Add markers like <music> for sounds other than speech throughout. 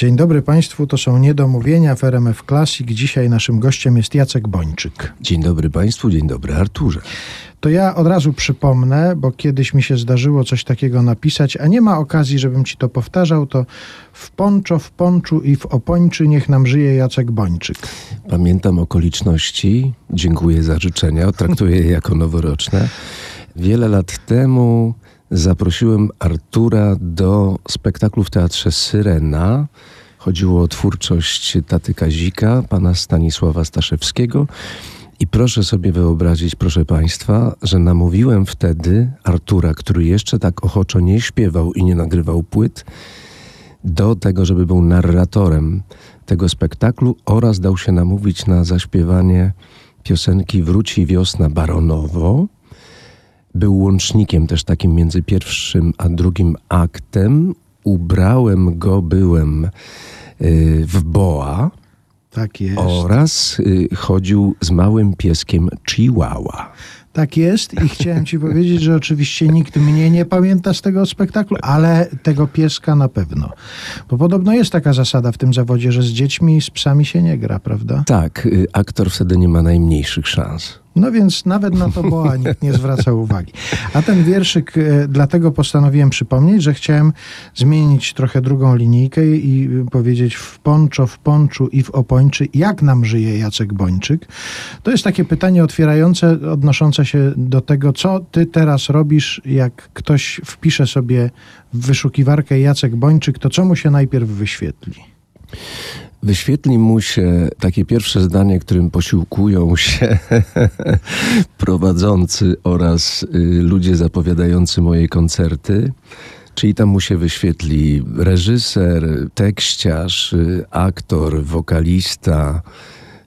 Dzień dobry Państwu, to są Niedomówienia w RMF Classic. Dzisiaj naszym gościem jest Jacek Bończyk. Dzień dobry Państwu, dzień dobry Arturze. To ja od razu przypomnę, bo kiedyś mi się zdarzyło coś takiego napisać, a nie ma okazji, żebym ci to powtarzał, to w ponczo, w ponczu i w opończy niech nam żyje Jacek Bończyk. Pamiętam okoliczności, dziękuję za życzenia, traktuję je jako noworoczne. Wiele lat temu zaprosiłem Artura do spektaklu w Teatrze Syrena. Chodziło o twórczość taty Kazika, pana Stanisława Staszewskiego. I proszę sobie wyobrazić, proszę Państwa, że namówiłem wtedy Artura, który jeszcze tak ochoczo nie śpiewał i nie nagrywał płyt, do tego, żeby był narratorem tego spektaklu oraz dał się namówić na zaśpiewanie piosenki Wróci wiosna Baronowo. Był łącznikiem też takim między pierwszym a drugim aktem. Ubrałem go, byłem yy, w boa. Tak jest. Oraz y, chodził z małym pieskiem Chihuahua. Tak jest i chciałem ci powiedzieć, że oczywiście nikt mnie nie pamięta z tego spektaklu, ale tego pieska na pewno. Bo podobno jest taka zasada w tym zawodzie, że z dziećmi i z psami się nie gra, prawda? Tak, y, aktor wtedy nie ma najmniejszych szans. No więc nawet na to Boa nikt <laughs> nie zwraca uwagi. A ten wierszyk, e, dlatego postanowiłem przypomnieć, że chciałem zmienić trochę drugą linijkę i powiedzieć w ponczo, w ponczu i w opończy, jak nam żyje Jacek Bończyk. To jest takie pytanie otwierające, odnoszące się do tego, co ty teraz robisz, jak ktoś wpisze sobie w wyszukiwarkę Jacek Bończyk, to co mu się najpierw wyświetli? Wyświetli mu się takie pierwsze zdanie, którym posiłkują się <laughs> prowadzący oraz y, ludzie zapowiadający moje koncerty. Czyli tam mu się wyświetli reżyser, tekściarz, y, aktor, wokalista,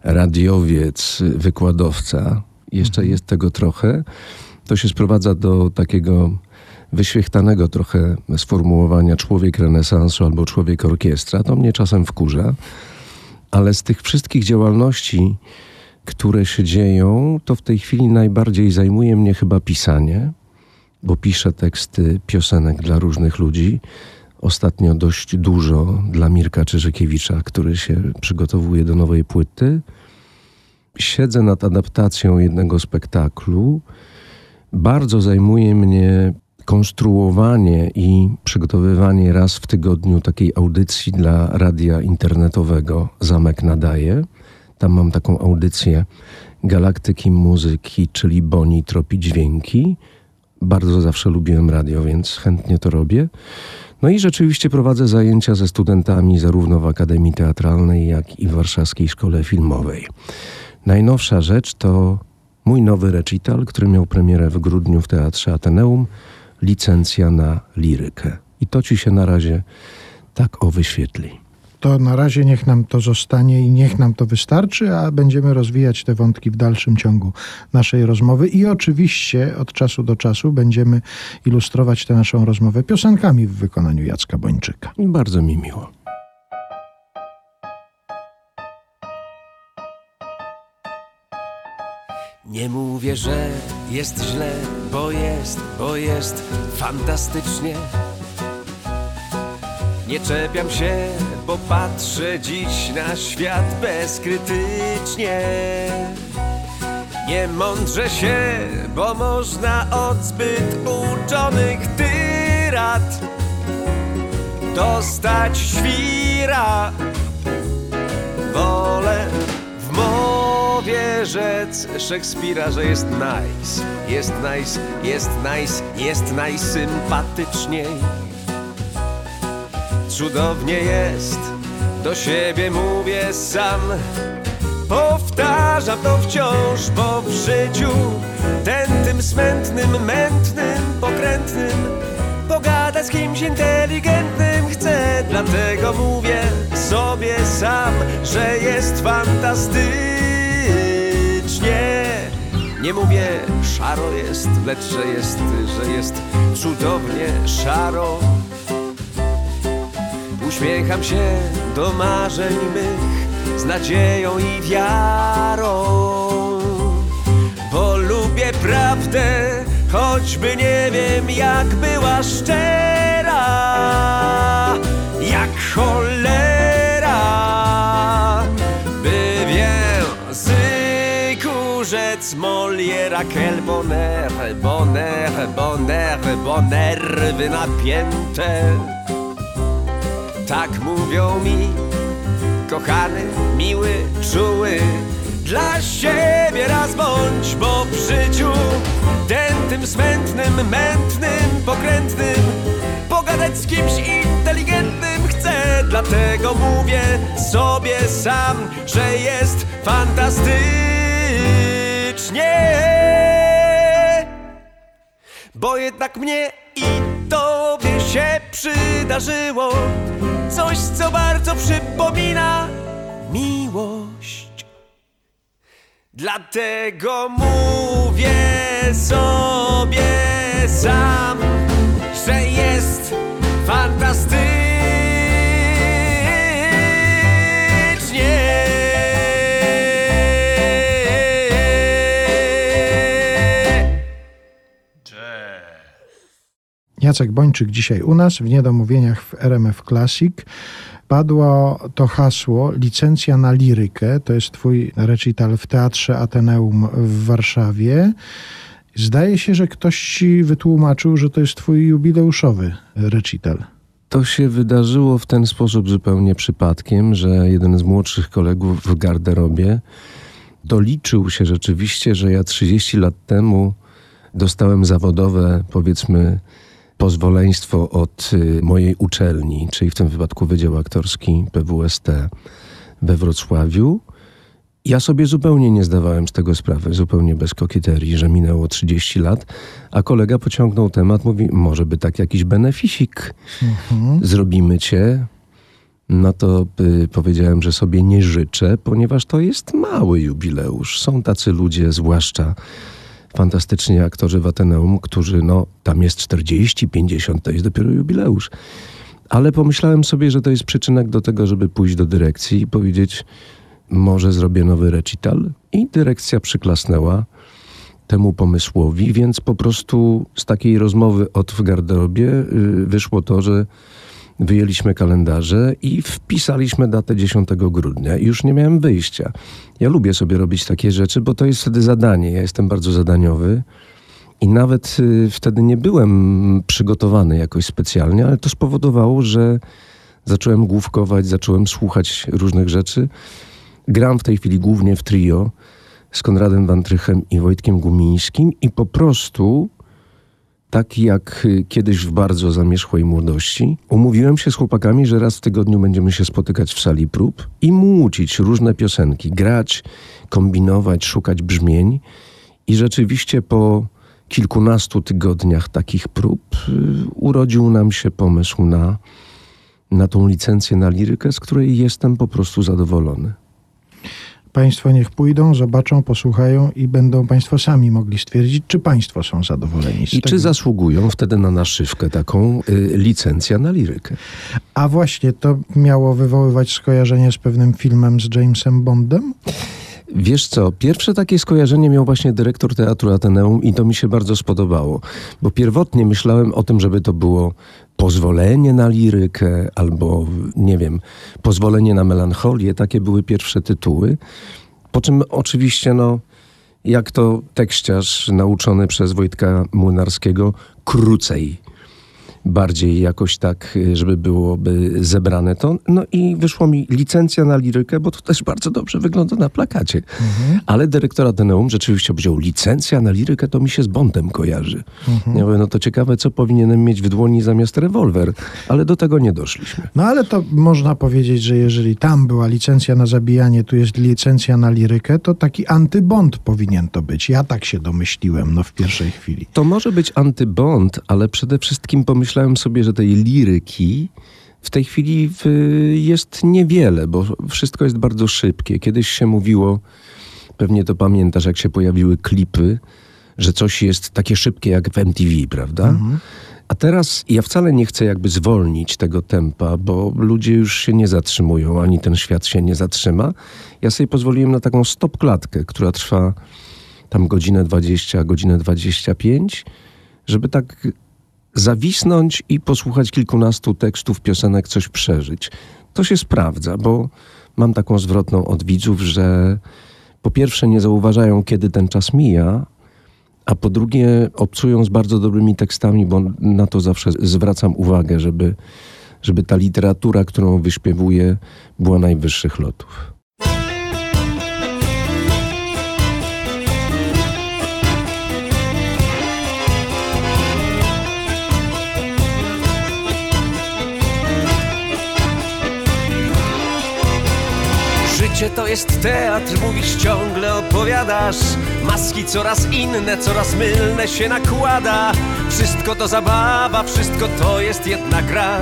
radiowiec, wykładowca. Jeszcze mhm. jest tego trochę. To się sprowadza do takiego wyświechtanego trochę sformułowania człowiek renesansu albo człowiek orkiestra. To mnie czasem wkurza, ale z tych wszystkich działalności, które się dzieją, to w tej chwili najbardziej zajmuje mnie chyba pisanie, bo piszę teksty piosenek dla różnych ludzi. Ostatnio dość dużo dla Mirka Czyżykiewicza, który się przygotowuje do nowej płyty. Siedzę nad adaptacją jednego spektaklu. Bardzo zajmuje mnie konstruowanie i przygotowywanie raz w tygodniu takiej audycji dla radia internetowego Zamek Nadaje. Tam mam taką audycję Galaktyki Muzyki, czyli Boni Tropi Dźwięki. Bardzo zawsze lubiłem radio, więc chętnie to robię. No i rzeczywiście prowadzę zajęcia ze studentami zarówno w Akademii Teatralnej, jak i w Warszawskiej Szkole Filmowej. Najnowsza rzecz to mój nowy recital, który miał premierę w grudniu w Teatrze Ateneum licencja na lirykę. I to ci się na razie tak o wyświetli. To na razie niech nam to zostanie i niech nam to wystarczy, a będziemy rozwijać te wątki w dalszym ciągu naszej rozmowy. I oczywiście od czasu do czasu będziemy ilustrować tę naszą rozmowę piosenkami w wykonaniu Jacka Bończyka. Bardzo mi miło. Nie mówię, że jest źle, bo jest, bo jest fantastycznie. Nie czepiam się, bo patrzę dziś na świat bezkrytycznie. Nie mądrze się, bo można od zbyt uczonych tyrat dostać świra. Wolę rzec Szekspira, że jest nice, jest nice, jest nice, jest najsympatyczniej. Cudownie jest, do siebie mówię sam. Powtarzam to wciąż, bo w życiu ten tym smętnym, mętnym, pokrętnym pogadać z kimś inteligentnym chcę, dlatego mówię sobie sam, że jest fantastyczny nie, nie mówię szaro jest, lecz że jest, że jest cudownie szaro. Uśmiecham się do marzeń mych z nadzieją i wiarą, bo lubię prawdę, choćby nie wiem jak była szczera, jak cholera. Z Moliera quel bonheur, bonheur, bonheur, bonnerwy napięte. Tak mówią mi, kochany, miły, czuły, dla siebie raz bądź, bo w życiu ten tym smętnym, mętnym, pokrętnym pogadać z kimś inteligentnym chcę, dlatego mówię sobie sam, że jest fantastycznie. Bo jednak mnie i tobie się przydarzyło coś, co bardzo przypomina miłość. Dlatego mówię sobie sam, że jest fantastycznie. Jacek Bończyk dzisiaj u nas w Niedomówieniach w RMF Classic. Padło to hasło licencja na lirykę. To jest twój recital w Teatrze Ateneum w Warszawie. Zdaje się, że ktoś ci wytłumaczył, że to jest twój jubileuszowy recital. To się wydarzyło w ten sposób zupełnie przypadkiem, że jeden z młodszych kolegów w garderobie doliczył się rzeczywiście, że ja 30 lat temu dostałem zawodowe, powiedzmy, pozwoleństwo od y, mojej uczelni, czyli w tym wypadku Wydział Aktorski PWST we Wrocławiu. Ja sobie zupełnie nie zdawałem z tego sprawy, zupełnie bez kokieterii, że minęło 30 lat, a kolega pociągnął temat, mówi, może by tak jakiś benefisik zrobimy cię. No to y, powiedziałem, że sobie nie życzę, ponieważ to jest mały jubileusz. Są tacy ludzie, zwłaszcza fantastyczni aktorzy w Ateneum, którzy, no, tam jest 40, 50, to jest dopiero jubileusz. Ale pomyślałem sobie, że to jest przyczynek do tego, żeby pójść do dyrekcji i powiedzieć, może zrobię nowy recital. I dyrekcja przyklasnęła temu pomysłowi, więc po prostu z takiej rozmowy od w garderobie y, wyszło to, że wyjęliśmy kalendarze i wpisaliśmy datę 10 grudnia. I już nie miałem wyjścia. Ja lubię sobie robić takie rzeczy, bo to jest wtedy zadanie. Ja jestem bardzo zadaniowy. I nawet y, wtedy nie byłem przygotowany jakoś specjalnie, ale to spowodowało, że zacząłem główkować, zacząłem słuchać różnych rzeczy. Gram w tej chwili głównie w trio z Konradem Wantrychem i Wojtkiem Gumińskim i po prostu tak jak y, kiedyś w bardzo zamierzchłej młodości, umówiłem się z chłopakami, że raz w tygodniu będziemy się spotykać w sali prób i młócić różne piosenki, grać, kombinować, szukać brzmień. I rzeczywiście po kilkunastu tygodniach takich prób y, urodził nam się pomysł na, na tą licencję na lirykę, z której jestem po prostu zadowolony. Państwo niech pójdą, zobaczą, posłuchają i będą Państwo sami mogli stwierdzić, czy Państwo są zadowoleni z I tego. czy zasługują wtedy na naszywkę taką y, licencja na lirykę? A właśnie to miało wywoływać skojarzenie z pewnym filmem z Jamesem Bondem? Wiesz co, pierwsze takie skojarzenie miał właśnie dyrektor Teatru Ateneum i to mi się bardzo spodobało, bo pierwotnie myślałem o tym, żeby to było pozwolenie na lirykę albo, nie wiem, pozwolenie na melancholię. Takie były pierwsze tytuły. Po czym oczywiście, no, jak to tekściarz nauczony przez Wojtka Młynarskiego, krócej bardziej jakoś tak, y, żeby byłoby zebrane to. No i wyszło mi licencja na lirykę, bo to też bardzo dobrze wygląda na plakacie. Ale dyrektor Ateneum rzeczywiście powiedział, licencja na lirykę to mi się z Bondem kojarzy. Ja mówię, no to ciekawe, co powinienem mieć w dłoni zamiast rewolwer. Ale do tego nie doszliśmy. No ale to można powiedzieć, że jeżeli tam była licencja na zabijanie, tu jest licencja na lirykę, to taki antybond powinien to być. Ja tak się domyśliłem, no w pierwszej chwili. To może być antybond, ale przede wszystkim pomyślałem sobie, że tej liryki w tej chwili jest niewiele, bo wszystko jest bardzo szybkie. Kiedyś się mówiło, pewnie to pamiętasz, jak się pojawiły klipy, że coś jest takie szybkie jak w MTV, prawda? A teraz ja wcale nie chcę jakby zwolnić tego tempa, bo ludzie już się nie zatrzymują, ani ten świat się nie zatrzyma. Ja sobie pozwoliłem na taką stop klatkę, która trwa tam godzinę 20, godzinę 25, żeby tak zawisnąć i posłuchać kilkunastu tekstów, piosenek, coś przeżyć. To się sprawdza, bo mam taką zwrotną od widzów, że po pierwsze nie zauważają, kiedy ten czas mija, a po drugie obcują z bardzo dobrymi tekstami, bo na to zawsze zwracam uwagę, żeby, żeby ta literatura, którą wyśpiewuję, była najwyższych lotów. Życie to jest teatr, mówisz ciągle opowiadasz. Maski coraz inne, coraz mylne się nakłada. Wszystko to zabawa, wszystko to jest jedna gra.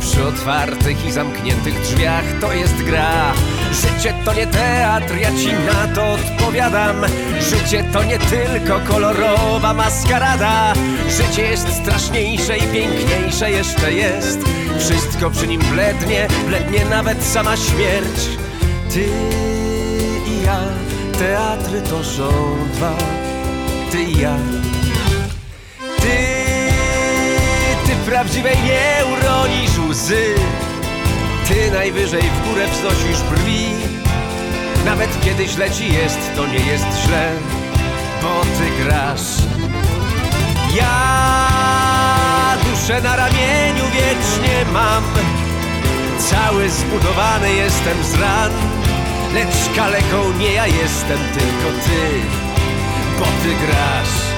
Przy otwartych i zamkniętych drzwiach to jest gra. Życie to nie teatr, ja ci na to odpowiadam. Życie to nie tylko kolorowa maskarada. Życie jest straszniejsze i piękniejsze jeszcze jest. Wszystko przy nim blednie, blednie nawet sama śmierć ty i ja, teatry to dwa. Ty i ja. Ty, ty prawdziwej nie uronisz łzy. Ty najwyżej w górę wznosisz brwi. Nawet kiedy źle ci jest, to nie jest źle, bo ty grasz. Ja duszę na ramieniu wiecznie mam. Cały zbudowany jestem z ran Lecz kaleką nie ja jestem, tylko ty Bo ty grasz.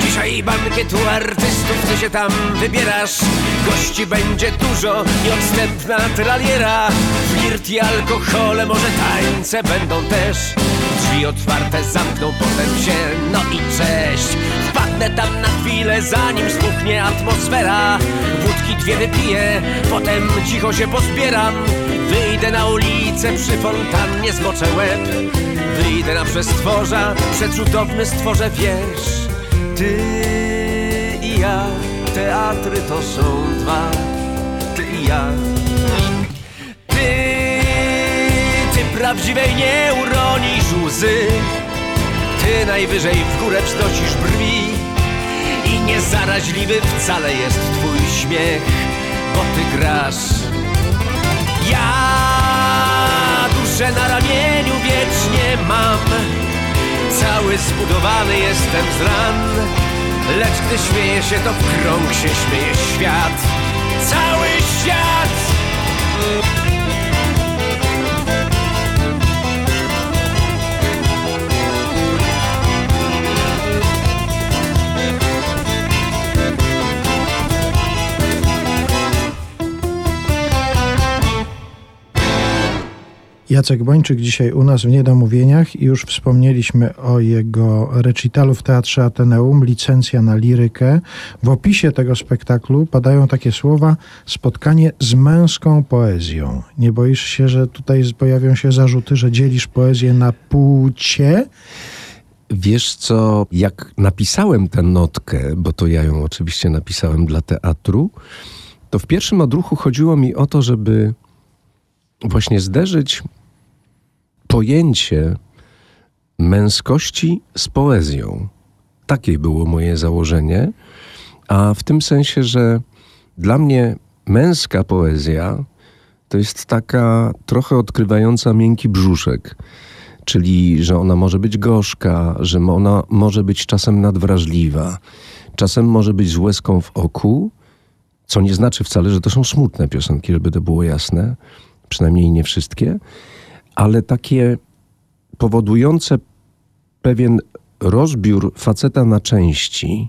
Dzisiaj bankietu artystów, ty się tam wybierasz. Gości będzie dużo, nieodstępna traliera. Flirt i alkohole, może tańce będą też. Drzwi otwarte zamkną potem się, no i cześć. Wpadnę tam na chwilę, zanim zbuchnie atmosfera. Wódki dwie wypiję, potem cicho się pozbieram Wyjdę na ulicę, przy fontannie zmoczę łeb. Wyjdę na przestworza, przecudowny stworze wiesz Ty i ja, teatry to są dwa. Ty i ja. Ty, ty prawdziwej nie uronisz łzy. Ty najwyżej w górę wznosisz brwi. I niezaraźliwy wcale jest twój śmiech Bo ty grasz. Ja duszę na ramieniu wiecznie mam. Cały zbudowany jestem z ran Lecz gdy śmieje się to w krąg się śmieje świat. Cały świat Jacek Bończyk dzisiaj u nas w Niedomówieniach i już wspomnieliśmy o jego recitalu w Teatrze Ateneum, licencja na lirykę. W opisie tego spektaklu padają takie słowa spotkanie z męską poezją. Nie boisz się, że tutaj pojawią się zarzuty, że dzielisz poezję na płcie? Wiesz co, jak napisałem tę notkę, bo to ja ją oczywiście napisałem dla teatru, to w pierwszym odruchu chodziło mi o to, żeby właśnie zderzyć pojęcie męskości z poezją. Takie było moje założenie, a w tym sensie, że dla mnie męska poezja to jest taka trochę odkrywająca miękki brzuszek, czyli że ona może być gorzka, że ona może być czasem nadwrażliwa, czasem może być z łezką w oku, co nie znaczy wcale, że to są smutne piosenki, żeby to było jasne, przynajmniej nie wszystkie, ale takie powodujące pewien rozbiór faceta na części,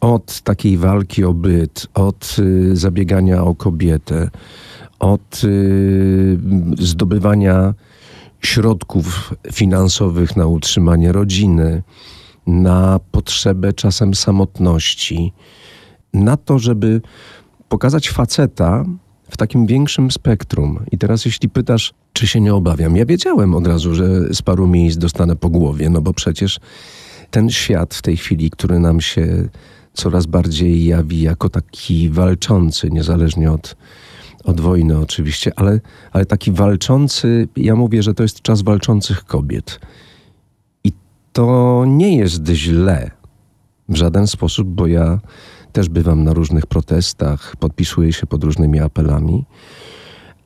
od takiej walki o byt, od y, zabiegania o kobietę, od y, zdobywania środków finansowych na utrzymanie rodziny, na potrzebę czasem samotności, na to, żeby pokazać faceta, w takim większym spektrum. I teraz, jeśli pytasz, czy się nie obawiam, ja wiedziałem od razu, że z paru miejsc dostanę po głowie, no bo przecież ten świat w tej chwili, który nam się coraz bardziej jawi jako taki walczący, niezależnie od, od wojny oczywiście, ale, ale taki walczący, ja mówię, że to jest czas walczących kobiet. I to nie jest źle w żaden sposób, bo ja też bywam na różnych protestach, podpisuję się pod różnymi apelami,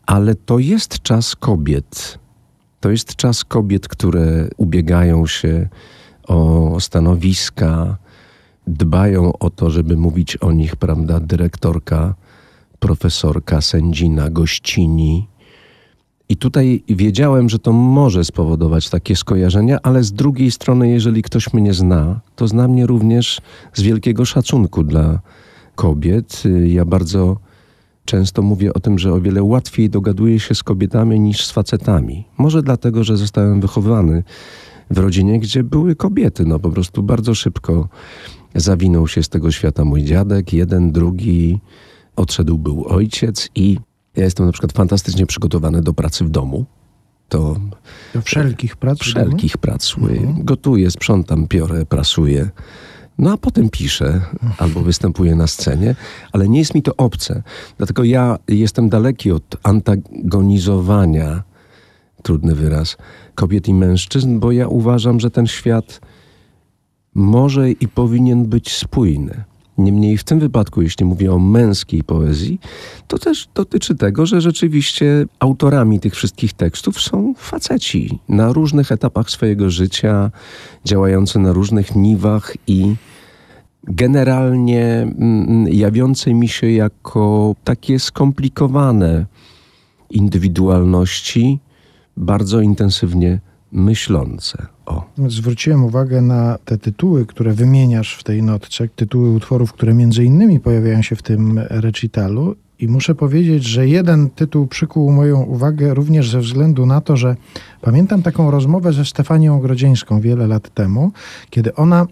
ale to jest czas kobiet. To jest czas kobiet, które ubiegają się o stanowiska, dbają o to, żeby mówić o nich, prawda, dyrektorka, profesorka, sędzina, gościni. I tutaj wiedziałem, że to może spowodować takie skojarzenia, ale z drugiej strony, jeżeli ktoś mnie zna, to zna mnie również z wielkiego szacunku dla kobiet. Ja bardzo często mówię o tym, że o wiele łatwiej dogaduję się z kobietami niż z facetami. Może dlatego, że zostałem wychowany w rodzinie, gdzie były kobiety. No po prostu bardzo szybko zawinął się z tego świata mój dziadek, jeden, drugi, odszedł był ojciec i ja jestem na przykład fantastycznie przygotowany do pracy w domu. To do wszelkich prac? Wszelkich prac. Mhm. Gotuję, sprzątam, piorę, prasuję. No a potem piszę albo występuję na scenie, ale nie jest mi to obce. Dlatego ja jestem daleki od antagonizowania, trudny wyraz, kobiet i mężczyzn, bo ja uważam, że ten świat może i powinien być spójny. Niemniej w tym wypadku, jeśli mówię o męskiej poezji, to też dotyczy tego, że rzeczywiście autorami tych wszystkich tekstów są faceci na różnych etapach swojego życia, działający na różnych niwach i generalnie mm, jawiące mi się jako takie skomplikowane indywidualności, bardzo intensywnie myślące. O. Zwróciłem uwagę na te tytuły, które wymieniasz w tej notce, tytuły utworów, które między innymi pojawiają się w tym recitalu. I muszę powiedzieć, że jeden tytuł przykuł moją uwagę również ze względu na to, że pamiętam taką rozmowę ze Stefanią Grodzieńską wiele lat temu, kiedy ona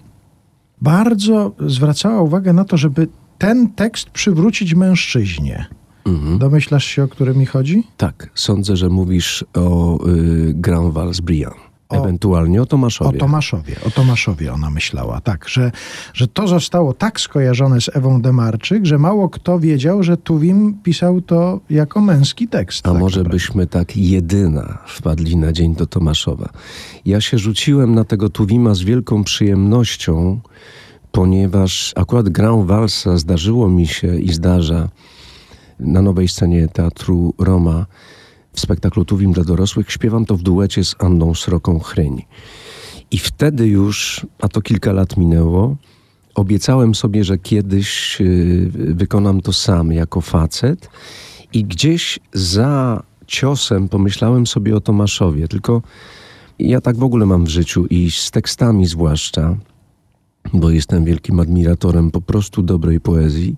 bardzo zwracała uwagę na to, żeby ten tekst przywrócić mężczyźnie. Mhm. Domyślasz się, o który mi chodzi? Tak, sądzę, że mówisz o y, Grand Vals Briand. Ewentualnie o Tomaszowie. O Tomaszowie, o Tomaszowie ona myślała, tak, że, że to zostało tak skojarzone z Ewą Demarczyk, że mało kto wiedział, że Tuwim pisał to jako męski tekst. A tak może naprawdę. byśmy tak jedyna wpadli na dzień do Tomaszowa. Ja się rzuciłem na tego Tuwima z wielką przyjemnością, ponieważ akurat grę walsa zdarzyło mi się i zdarza na nowej scenie Teatru Roma w spektaklu Tuwim dla dorosłych. Śpiewam to w duecie z Anną Sroką Chryń. I wtedy już, a to kilka lat minęło, obiecałem sobie, że kiedyś y, wykonam to sam jako facet i gdzieś za ciosem pomyślałem sobie o Tomaszowie, tylko ja tak w ogóle mam w życiu i z tekstami zwłaszcza, bo jestem wielkim admiratorem po prostu dobrej poezji,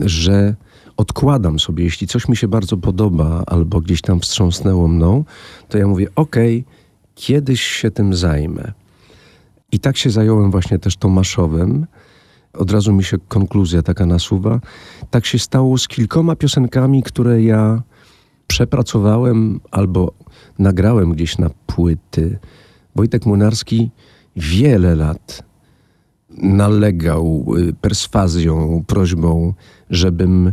że odkładam sobie, jeśli coś mi się bardzo podoba albo gdzieś tam wstrząsnęło mną, to ja mówię, okej, okay, kiedyś się tym zajmę. I tak się zająłem właśnie też Tomaszowem. Od razu mi się konkluzja taka nasuwa. Tak się stało z kilkoma piosenkami, które ja przepracowałem albo nagrałem gdzieś na płyty. Wojtek Młynarski wiele lat nalegał y, perswazją, prośbą, żebym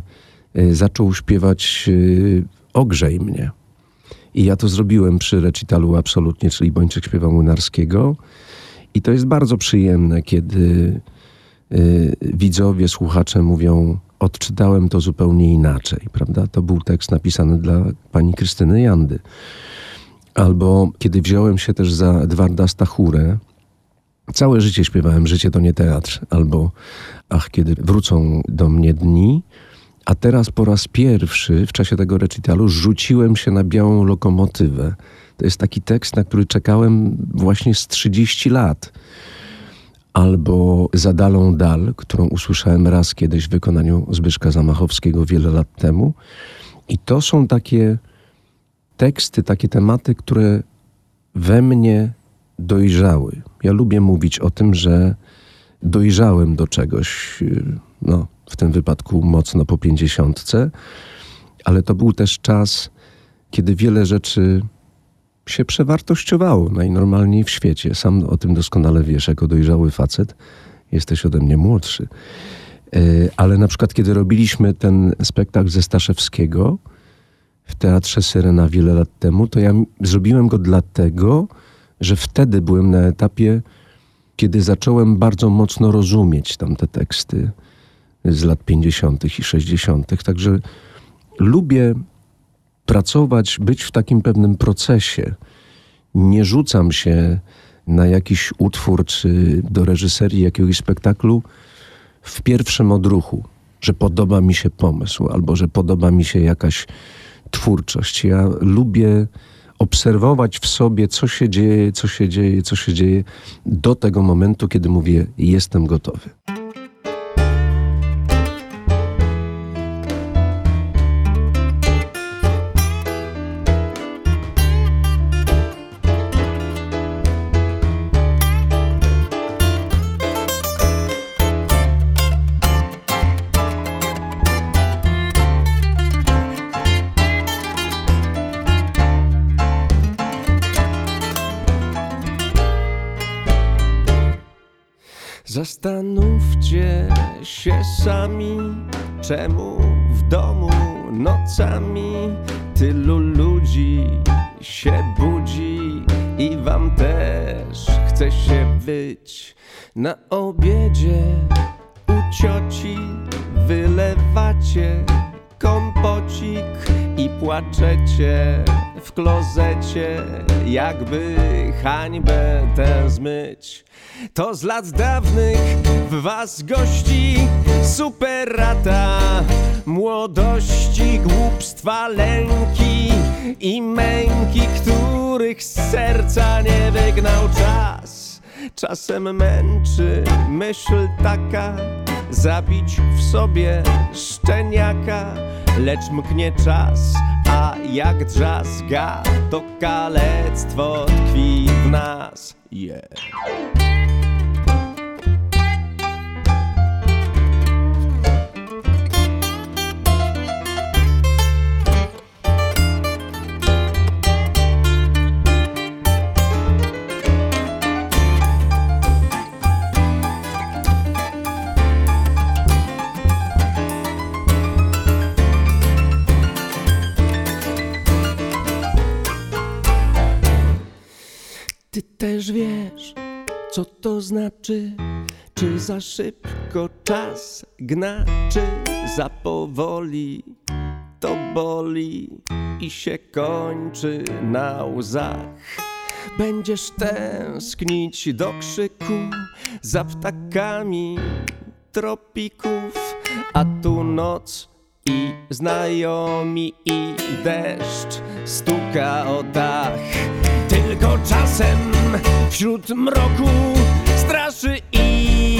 zaczął śpiewać y, Ogrzej mnie. I ja to zrobiłem przy recitalu absolutnie, czyli Bończyk śpiewa Młynarskiego. I to jest bardzo przyjemne, kiedy widzowie, słuchacze mówią odczytałem to zupełnie inaczej, prawda? To był tekst napisany dla pani Krystyny Jandy. Albo kiedy wziąłem się też za Edwarda Stachurę, Całe życie śpiewałem Życie to nie teatr, albo Ach, kiedy wrócą do mnie dni. A teraz po raz pierwszy w czasie tego recitalu rzuciłem się na białą lokomotywę. To jest taki tekst, na który czekałem właśnie z 30 lat. Albo Zadalą Dal, którą usłyszałem raz kiedyś w wykonaniu Zbyszka Zamachowskiego wiele lat temu. I to są takie teksty, takie tematy, które we mnie dojrzały. Ja lubię mówić o tym, że dojrzałem do czegoś, no, w tym wypadku mocno po pięćdziesiątce, ale to był też czas, kiedy wiele rzeczy się przewartościowało najnormalniej w świecie. Sam o tym doskonale wiesz, jako dojrzały facet. Jesteś ode mnie młodszy. E, ale na przykład, kiedy robiliśmy ten spektakl ze Staszewskiego w Teatrze Syrena wiele lat temu, to ja zrobiłem go dlatego, że wtedy byłem na etapie, kiedy zacząłem bardzo mocno rozumieć tamte teksty z lat 50. i 60. Także lubię pracować, być w takim pewnym procesie. Nie rzucam się na jakiś utwór czy do reżyserii jakiegoś spektaklu w pierwszym odruchu, że podoba mi się pomysł albo że podoba mi się jakaś twórczość. Ja lubię obserwować w sobie, co się dzieje, co się dzieje, co się dzieje do tego momentu, kiedy mówię, jestem gotowy. Czemu w domu nocami tylu ludzi się budzi i wam też chce się być na obiedzie u cioci wylewacie kompocik i płaczecie w klozecie, jakby hańbę tę zmyć. To z lat dawnych w was gości superata młodości, głupstwa, lęki i męki, których z serca nie wygnał czas. Czasem męczy myśl taka, zabić w sobie szczeniaka, lecz mknie czas, a jak drzazga, to kalectwo tkwi w nas. Yeah. Też wiesz, co to znaczy, czy za szybko czas gna, czy za powoli to boli i się kończy na łzach. Będziesz tęsknić do krzyku za ptakami tropików, a tu noc i znajomi i deszcz stuka o dach. Tylko czasem wśród mroku straszy i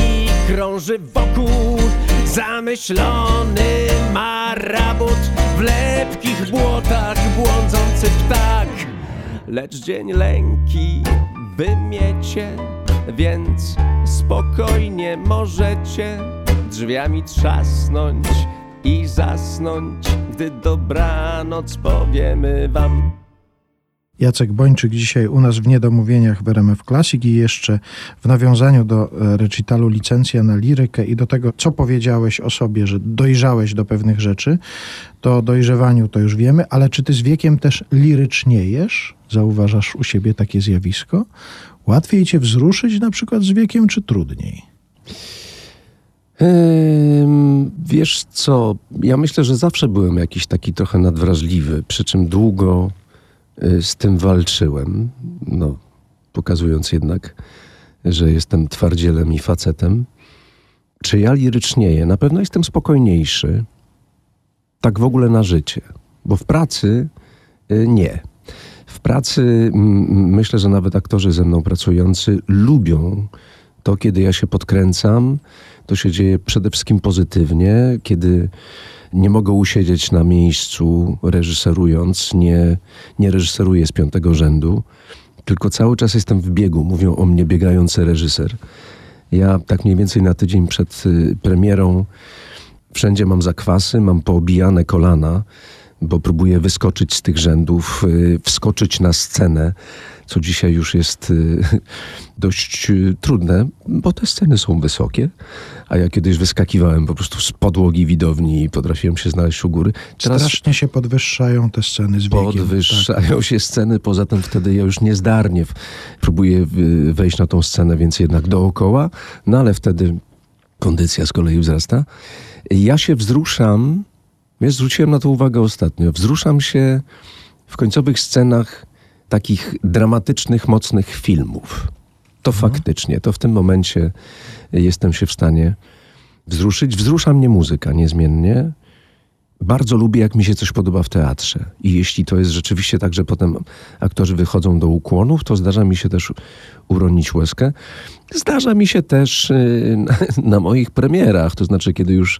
krąży wokół zamyślony marabut w lepkich błotach błądzący ptak. Lecz dzień lęki wymiecie, więc spokojnie możecie drzwiami trzasnąć i zasnąć, gdy dobranoc powiemy wam. Jacek Bończyk dzisiaj u nas w Niedomówieniach w RMF Classic i jeszcze w nawiązaniu do e, recitalu licencja na lirykę i do tego, co powiedziałeś o sobie, że dojrzałeś do pewnych rzeczy, to o dojrzewaniu to już wiemy, ale czy ty z wiekiem też liryczniejesz? Zauważasz u siebie takie zjawisko? Łatwiej cię wzruszyć na przykład z wiekiem, czy trudniej? Wiesz co, ja myślę, że zawsze byłem jakiś taki trochę nadwrażliwy, przy czym długo z tym walczyłem, no, pokazując jednak, że jestem twardzielem i facetem. Czy ja lirycznieję? Na pewno jestem spokojniejszy, tak w ogóle na życie, bo w pracy y, nie. W pracy myślę, że nawet aktorzy ze mną pracujący lubią to, kiedy ja się podkręcam, to się dzieje przede wszystkim pozytywnie, kiedy nie mogę usiedzieć na miejscu reżyserując, nie, nie reżyseruję z piątego rzędu, tylko cały czas jestem w biegu. Mówią o mnie biegający reżyser. Ja tak mniej więcej na tydzień przed y, premierą wszędzie mam zakwasy, mam poobijane kolana, bo próbuję wyskoczyć z tych rzędów, y, wskoczyć na scenę, co dzisiaj już jest y, <laughs> dość y, trudne, bo te sceny są wysokie, a ja kiedyś wyskakiwałem po prostu z podłogi widowni i potrafiłem się znaleźć u góry. Teraz Strasznie się podwyższają te sceny z wiekiem. Podwyższają tak. się sceny, poza tym wtedy ja już niezdarnie próbuję wejść na tą scenę, więc jednak dookoła, no ale wtedy kondycja z kolei wzrasta. Ja się wzruszam Wiesz, zwróciłem na to uwagę ostatnio. Wzruszam się w końcowych scenach takich dramatycznych, mocnych filmów. To Mhm. faktycznie, to w tym momencie jestem się w stanie wzruszyć. Wzrusza mnie muzyka niezmiennie. Bardzo lubię, jak mi się coś podoba w teatrze. I jeśli to jest rzeczywiście tak, że potem aktorzy wychodzą do ukłonów, to zdarza mi się też uronić łezkę. Zdarza mi się też y, na, moich premierach, to znaczy, kiedy już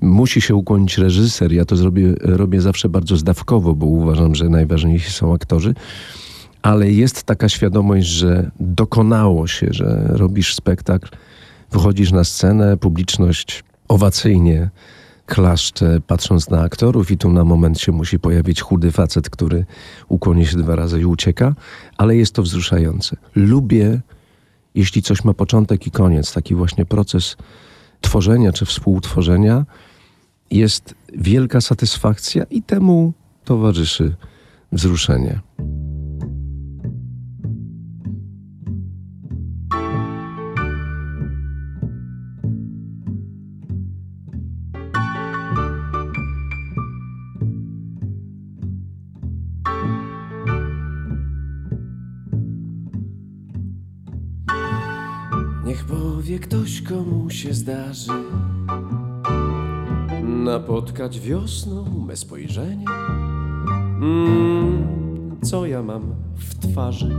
musi się ukłonić reżyser. Ja to zrobię, robię zawsze bardzo zdawkowo, bo uważam, że najważniejsi są aktorzy. Ale jest taka świadomość, że dokonało się, że robisz spektakl, wychodzisz na scenę, publiczność owacyjnie klaszcze, patrząc na aktorów, i tu na moment się musi pojawić chudy facet, który ukłoni się dwa razy i ucieka, ale jest to wzruszające. Lubię, jeśli coś ma początek i koniec, taki właśnie proces tworzenia czy współtworzenia, jest wielka satysfakcja i temu towarzyszy wzruszenie. Niech powie ktoś, komu się zdarzy napotkać wiosną me spojrzenie. Mm, co ja mam w twarzy?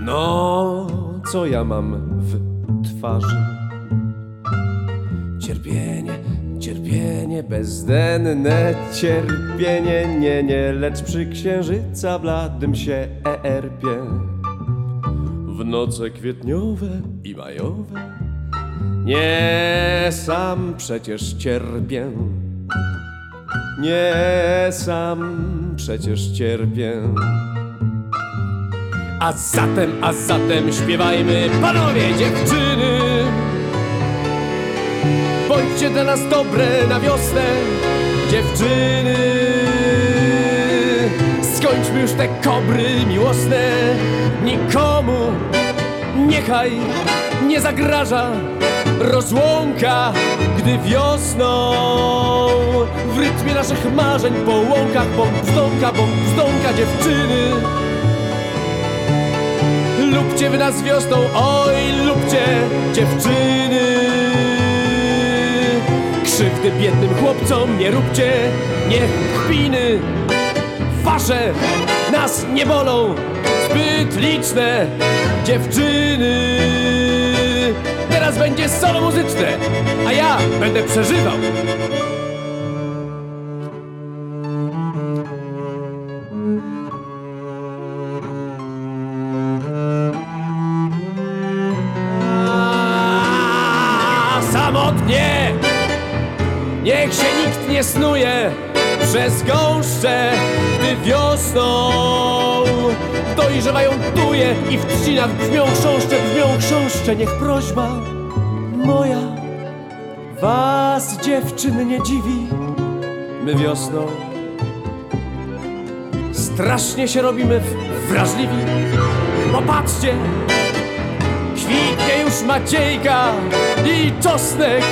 No, co ja mam w twarzy? Cierpienie, cierpienie, bezdenne cierpienie, nie, nie, lecz przy księżyca bladym się erpie. Noce kwietniowe i majowe. Nie sam przecież cierpię. Nie sam przecież cierpię. A zatem, a zatem śpiewajmy panowie dziewczyny. Bądźcie dla nas dobre na wiosnę dziewczyny. Skończmy już te kobry miłosne. Nikomu niechaj nie zagraża rozłąka Gdy wiosną w rytmie naszych marzeń Po łąkach bąk brzdąka dziewczyny. Lubcie wy nas wiosną, oj lubcie dziewczyny. Krzywdy biednym chłopcom nie róbcie, niech kpiny Wasze nas nie bolą zbyt liczne dziewczyny. Teraz będzie solo muzyczne, a ja będę przeżywał dojrzewają tuje i w trzcinach brzmią chrząszcze, brzmią chrząszcze. Niech prośba moja was dziewczyn nie dziwi. My wiosną strasznie się robimy wrażliwi. Popatrzcie, Kwitnie już Maciejka i czosnek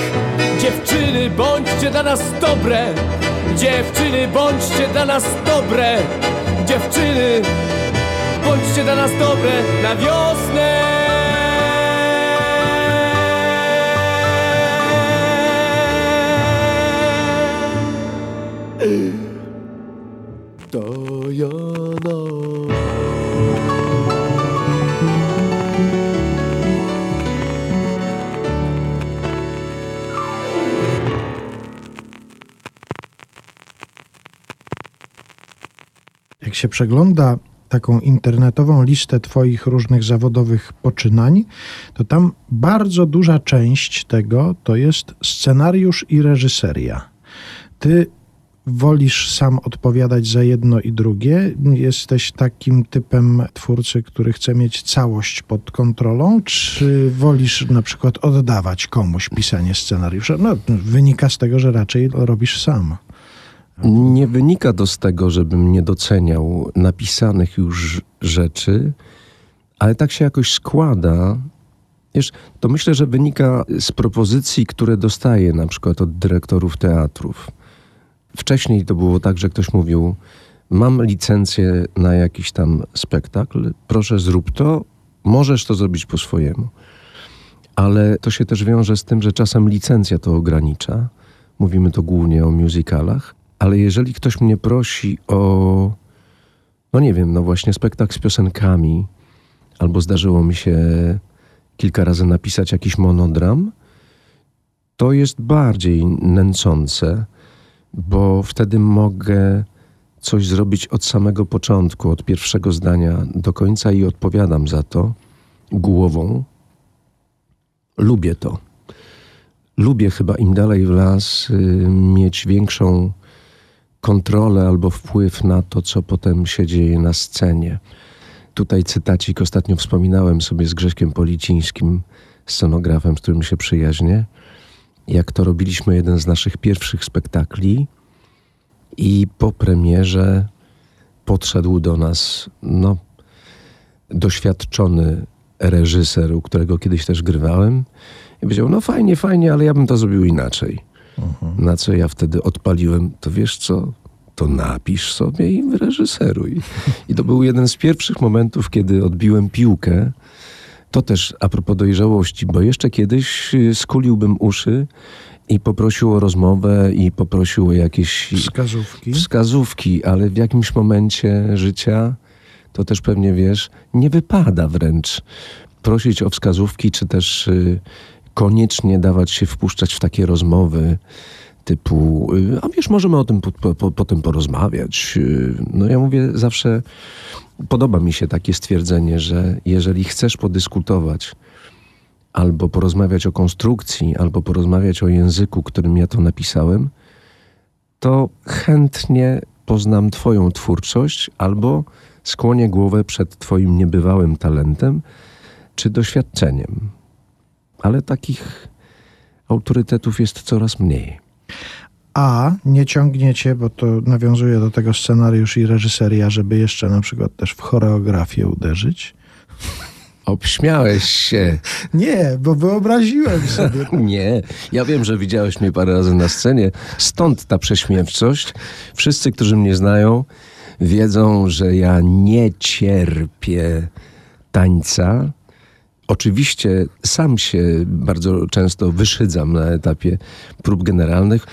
Dziewczyny, bądźcie dla nas dobre Dziewczyny, bądźcie dla nas dobre Dziewczyny, bądźcie dla nas dobre Na wiosnę To ja no. Jak się przegląda taką internetową listę Twoich różnych zawodowych poczynań, to tam bardzo duża część tego to jest scenariusz i reżyseria. Ty wolisz sam odpowiadać za jedno i drugie? Jesteś takim typem twórcy, który chce mieć całość pod kontrolą, czy wolisz na przykład oddawać komuś pisanie scenariusza? No, wynika z tego, że raczej robisz sam. Nie wynika to z tego, żebym nie doceniał napisanych już rzeczy, ale tak się jakoś składa. Wiesz, to myślę, że wynika z propozycji, które dostaję na przykład od dyrektorów teatrów. Wcześniej to było tak, że ktoś mówił: Mam licencję na jakiś tam spektakl, proszę zrób to, możesz to zrobić po swojemu. Ale to się też wiąże z tym, że czasem licencja to ogranicza. Mówimy to głównie o musicalach, ale jeżeli ktoś mnie prosi o, no nie wiem, no właśnie spektakl z piosenkami, albo zdarzyło mi się kilka razy napisać jakiś monodram, to jest bardziej nęcące, bo wtedy mogę coś zrobić od samego początku, od pierwszego zdania do końca i odpowiadam za to głową. Lubię to. Lubię chyba im dalej w las y, mieć większą kontrolę albo wpływ na to, co potem się dzieje na scenie. Tutaj cytacik ostatnio wspominałem sobie z Grześkiem Policińskim, scenografem, z którym się przyjaźnię, jak to robiliśmy jeden z naszych pierwszych spektakli i po premierze podszedł do nas no, doświadczony reżyser, u którego kiedyś też grywałem i powiedział, no fajnie, fajnie, ale ja bym to zrobił inaczej. Mhm. Na co ja wtedy odpaliłem, to wiesz co, to napisz sobie i wyreżyseruj. I to był jeden z pierwszych momentów, kiedy odbiłem piłkę. To też a propos dojrzałości, bo jeszcze kiedyś y, skuliłbym uszy i poprosił o rozmowę i poprosił o jakieś wskazówki. wskazówki, ale w jakimś momencie życia, to też pewnie wiesz, nie wypada wręcz prosić o wskazówki, czy też y, koniecznie dawać się wpuszczać w takie rozmowy typu, y, a wiesz, możemy o tym po, po, potem porozmawiać. Y, no ja mówię zawsze, podoba mi się takie stwierdzenie, że jeżeli chcesz podyskutować, albo porozmawiać o konstrukcji, albo porozmawiać o języku, którym ja to napisałem, to chętnie poznam Twoją twórczość albo skłonię głowę przed Twoim niebywałym talentem czy doświadczeniem. Ale takich autorytetów jest coraz mniej. A nie ciągniecie, bo to nawiązuje do tego scenariusz i reżyseria, żeby jeszcze na przykład też w choreografię uderzyć? Obśmiałeś się. <laughs> Nie, bo wyobraziłem sobie. <laughs> Nie, ja wiem, że widziałeś mnie parę razy na scenie, stąd ta prześmiewczość. Wszyscy, którzy mnie znają, wiedzą, że ja nie cierpię tańca. Oczywiście sam się bardzo często wyszydzam na etapie prób generalnych.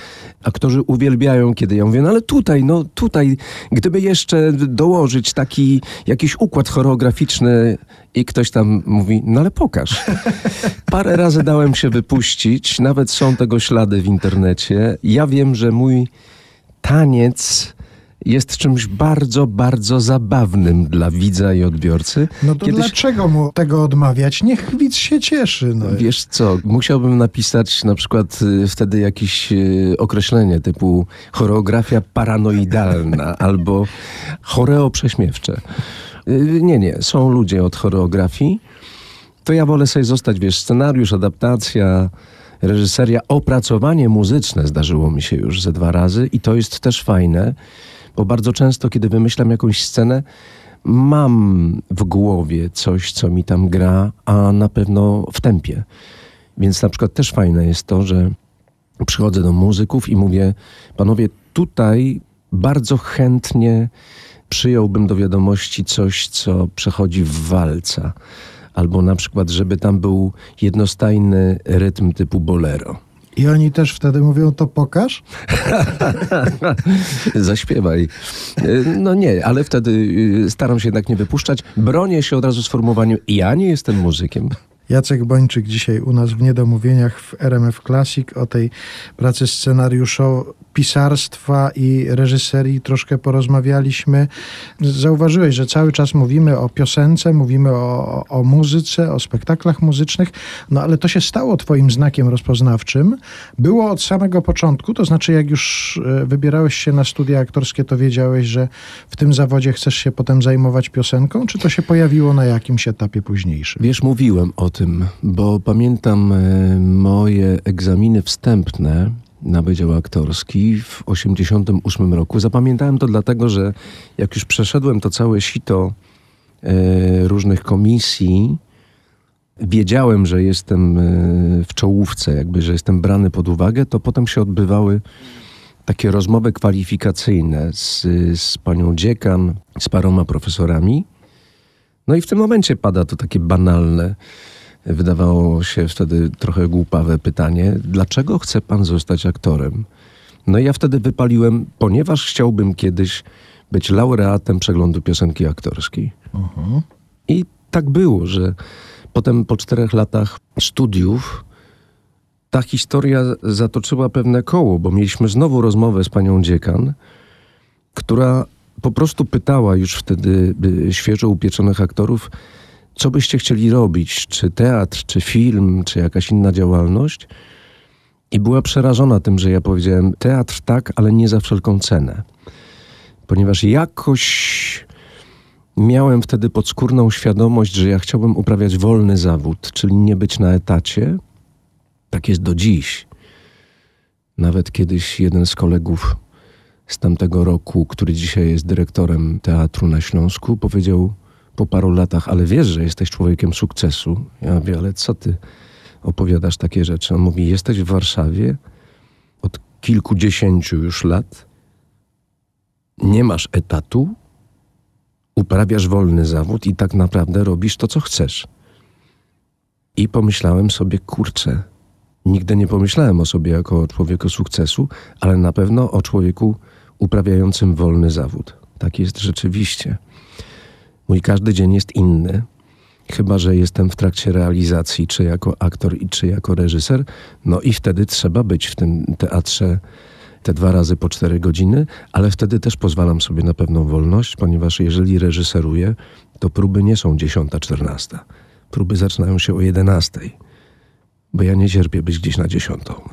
Aktorzy uwielbiają, kiedy ja mówię, no ale tutaj, no tutaj, gdyby jeszcze dołożyć taki jakiś układ choreograficzny i ktoś tam mówi, no ale pokaż. <laughs> Parę razy dałem się wypuścić, nawet są tego ślady w internecie. Ja wiem, że mój taniec jest czymś bardzo, bardzo zabawnym dla widza i odbiorcy. No to Kiedyś... dlaczego mu tego odmawiać? Niech widz się cieszy. No. Wiesz co, musiałbym napisać na przykład y, wtedy jakieś y, określenie typu choreografia paranoidalna <laughs> albo choreo prześmiewcze. Y, nie, nie, są ludzie od choreografii. To ja wolę sobie zostać, wiesz, scenariusz, adaptacja, reżyseria, opracowanie muzyczne zdarzyło mi się już ze dwa razy i to jest też fajne bo bardzo często, kiedy wymyślam jakąś scenę, mam w głowie coś, co mi tam gra, a na pewno w tempie. Więc na przykład też fajne jest to, że przychodzę do muzyków i mówię, panowie, tutaj bardzo chętnie przyjąłbym do wiadomości coś, co przechodzi w walca. Albo na przykład, żeby tam był jednostajny rytm typu bolero. I oni też wtedy mówią, to pokaż? <laughs> Zaśpiewaj. No nie, ale wtedy y, staram się jednak nie wypuszczać. Bronię się od razu sformułowaniem, ja nie jestem muzykiem. Jacek Bończyk dzisiaj u nas w Niedomówieniach w RMF Classic o tej pracy scenariuszowej pisarstwa i reżyserii troszkę porozmawialiśmy. Zauważyłeś, że cały czas mówimy o piosence, mówimy o, o muzyce, o spektaklach muzycznych, no ale to się stało twoim znakiem rozpoznawczym. Było od samego początku, to znaczy jak już e, wybierałeś się na studia aktorskie, to wiedziałeś, że w tym zawodzie chcesz się potem zajmować piosenką, czy to się pojawiło na jakimś etapie późniejszym? Wiesz, mówiłem o tym, bo pamiętam e, moje egzaminy wstępne na Wydział Aktorski w 1988 roku. Zapamiętałem to dlatego, że jak już przeszedłem to całe sito e, różnych komisji, wiedziałem, że jestem e, w czołówce, jakby, że jestem brany pod uwagę, to potem się odbywały takie rozmowy kwalifikacyjne z, z panią dziekan, z paroma profesorami. No i w tym momencie pada to takie banalne, wydawało się wtedy trochę głupawe pytanie: dlaczego chce pan zostać aktorem? No i ja wtedy wypaliłem, ponieważ chciałbym kiedyś być laureatem przeglądu piosenki aktorskiej. I tak było, że potem po czterech latach studiów ta historia zatoczyła pewne koło, bo mieliśmy znowu rozmowę z panią dziekan, która po prostu pytała już wtedy y, świeżo upieczonych aktorów, co byście chcieli robić, czy teatr, czy film, czy jakaś inna działalność. I była przerażona tym, że ja powiedziałem teatr tak, ale nie za wszelką cenę. Ponieważ jakoś miałem wtedy podskórną świadomość, że ja chciałbym uprawiać wolny zawód, czyli nie być na etacie. Tak jest do dziś. Nawet kiedyś jeden z kolegów z tamtego roku, który dzisiaj jest dyrektorem teatru na Śląsku, powiedział po paru latach, ale wiesz, że jesteś człowiekiem sukcesu. Ja mówię, ale co ty opowiadasz takie rzeczy? On mówi, jesteś w Warszawie od kilkudziesięciu już lat, nie masz etatu, uprawiasz wolny zawód i tak naprawdę robisz to, co chcesz. I pomyślałem sobie, kurczę, nigdy nie pomyślałem o sobie jako o człowieku sukcesu, ale na pewno o człowieku uprawiającym wolny zawód. Tak jest rzeczywiście. Mój każdy dzień jest inny, chyba że jestem w trakcie realizacji, czy jako aktor, i czy jako reżyser. No i wtedy trzeba być w tym teatrze te dwa razy po cztery godziny, ale wtedy też pozwalam sobie na pewną wolność, ponieważ jeżeli reżyseruję, to próby nie są 10-14. Próby zaczynają się o 11, bo ja nie cierpię być gdzieś na dziesiątą. <laughs>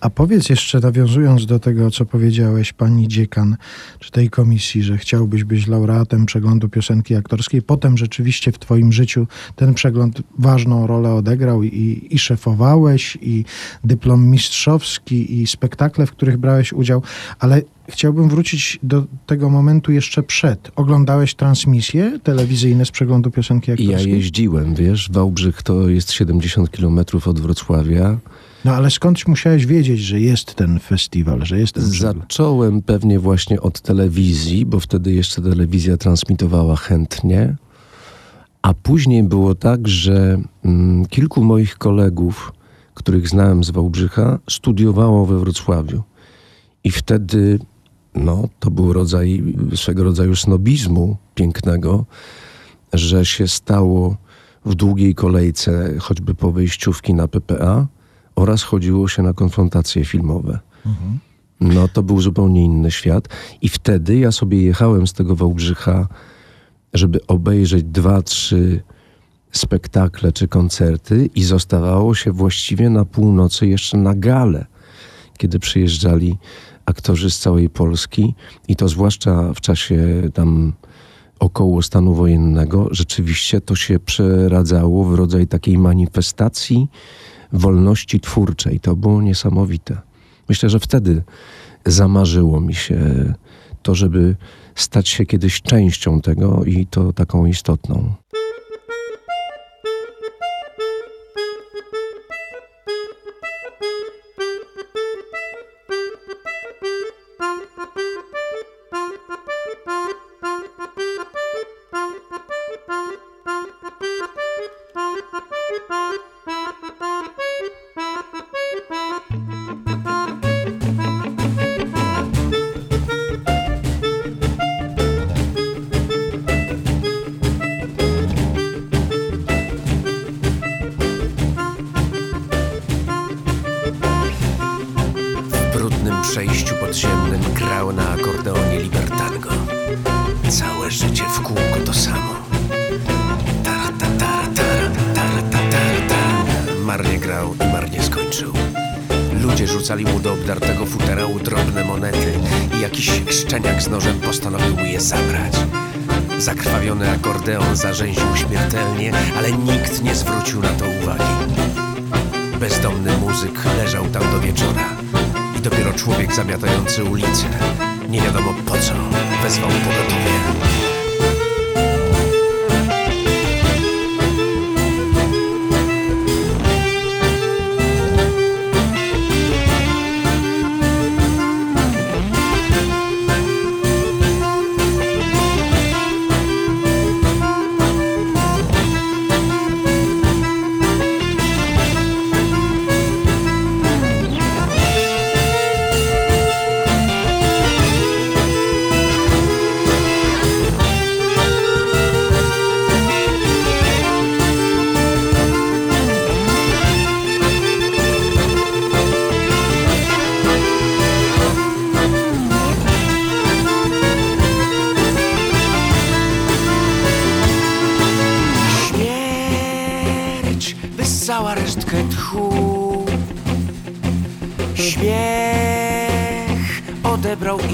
A powiedz jeszcze, nawiązując do tego, co powiedziałeś pani dziekan, czy tej komisji, że chciałbyś być laureatem przeglądu piosenki aktorskiej. Potem rzeczywiście w twoim życiu ten przegląd ważną rolę odegrał i, i szefowałeś, i dyplom mistrzowski, i spektakle, w których brałeś udział. Ale chciałbym wrócić do tego momentu jeszcze przed. Oglądałeś transmisje telewizyjne z przeglądu piosenki aktorskiej? Ja jeździłem, wiesz, Wałbrzych to jest 70 kilometrów od Wrocławia. No ale skądś musiałeś wiedzieć, że jest ten festiwal, że jest ten? Zacząłem pewnie właśnie od telewizji, bo wtedy jeszcze telewizja transmitowała chętnie. A później było tak, że mm, kilku moich kolegów, których znałem z Wałbrzycha, studiowało we Wrocławiu. I wtedy no, to był rodzaj swego rodzaju snobizmu pięknego, że się stało w długiej kolejce, choćby po wejściówki na PPA, oraz chodziło się na konfrontacje filmowe. No to był zupełnie inny świat. I wtedy ja sobie jechałem z tego Wałbrzycha, żeby obejrzeć dwa, trzy spektakle czy koncerty i zostawało się właściwie na północy jeszcze na galę, kiedy przyjeżdżali aktorzy z całej Polski i to zwłaszcza w czasie tam około stanu wojennego, rzeczywiście to się przeradzało w rodzaj takiej manifestacji wolności twórczej. To było niesamowite. Myślę, że wtedy zamarzyło mi się to, żeby stać się kiedyś częścią tego i to taką istotną.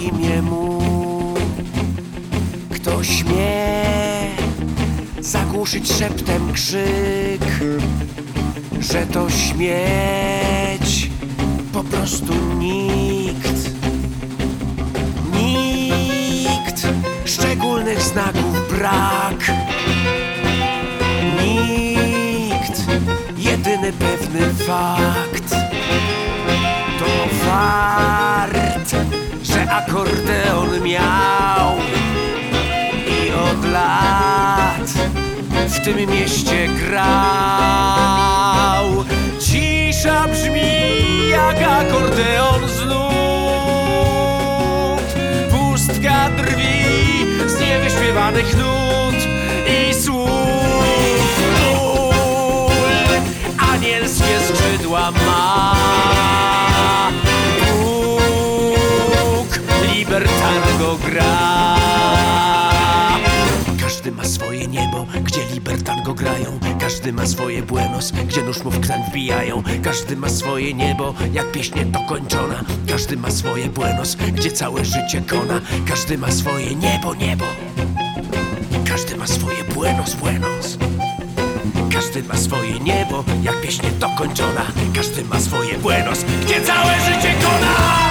Imię mu. Kto śmie zagłuszyć szeptem krzyk, że to śmieć, po prostu nikt. Nikt, szczególnych znaków brak. Nikt, jedyny pewny fakt to fart, akordeon miał i od lat w tym mieście grał. Cisza brzmi jak akordeon z nut, pustka drwi z niewyśpiewanych nut i słów. Anielskie skrzydła ma. Bóg libertango gra. Każdy ma swoje niebo, gdzie libertango grają. Każdy ma swoje buenos, gdzie nóż mu w kran wbijają. Każdy ma swoje niebo, jak pieśń dokończona. Każdy ma swoje buenos, gdzie całe życie kona. Każdy ma swoje niebo, niebo. Każdy ma swoje buenos, buenos. Każdy ma swoje niebo, jak pieśń dokończona. Każdy ma swoje buenos, gdzie całe życie kona.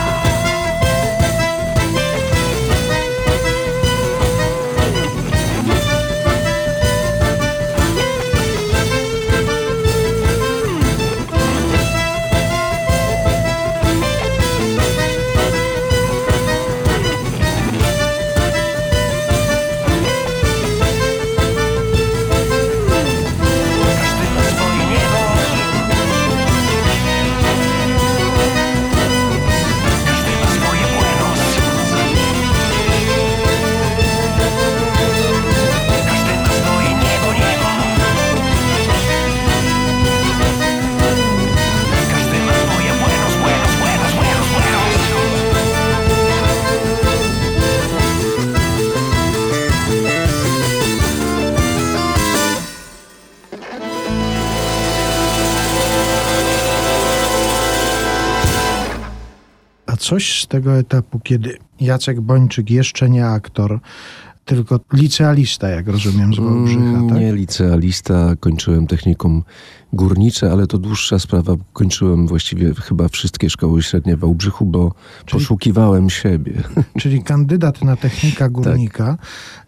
Z tego etapu, kiedy Jacek Bończyk jeszcze nie aktor, tylko licealista, jak rozumiem, z Wałbrzycha, Mm, tak? Nie licealista, kończyłem technikum górnicze, ale to dłuższa sprawa. Kończyłem właściwie chyba wszystkie szkoły średnie w Wałbrzychu, bo poszukiwałem siebie. <laughs> Czyli kandydat na technika górnika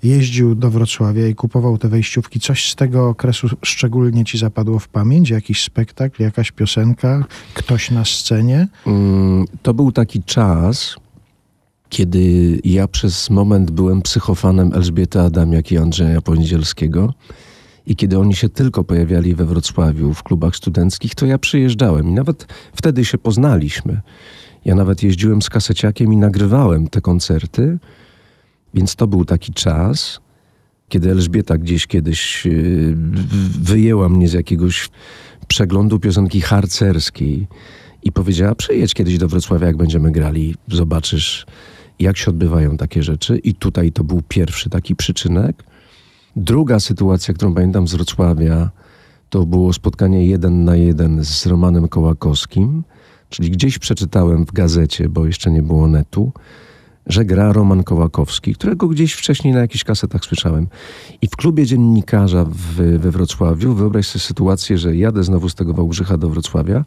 jeździł do Wrocławia i kupował te wejściówki. Coś z tego okresu szczególnie ci zapadło w pamięć? Jakiś spektakl, jakaś piosenka, ktoś na scenie? Mm, To był taki czas, kiedy ja przez moment byłem psychofanem Elżbiety Adamiak i Andrzeja Poniedzielskiego. I kiedy oni się tylko pojawiali we Wrocławiu w klubach studenckich, to ja przyjeżdżałem i nawet wtedy się poznaliśmy. Ja nawet jeździłem z kaseciakiem i nagrywałem te koncerty, więc to był taki czas, kiedy Elżbieta gdzieś kiedyś w- wyjęła mnie z jakiegoś przeglądu piosenki harcerskiej i powiedziała: Przyjedź kiedyś do Wrocławia, jak będziemy grali, zobaczysz, jak się odbywają takie rzeczy. I tutaj to był pierwszy taki przyczynek. Druga sytuacja, którą pamiętam z Wrocławia, to było spotkanie jeden na jeden z Romanem Kołakowskim, czyli gdzieś przeczytałem w gazecie, bo jeszcze nie było netu, że gra Roman Kołakowski, którego gdzieś wcześniej na jakichś kasetach słyszałem. I w klubie dziennikarza w, we Wrocławiu, wyobraź sobie sytuację, że jadę znowu z tego Wałbrzycha do Wrocławia,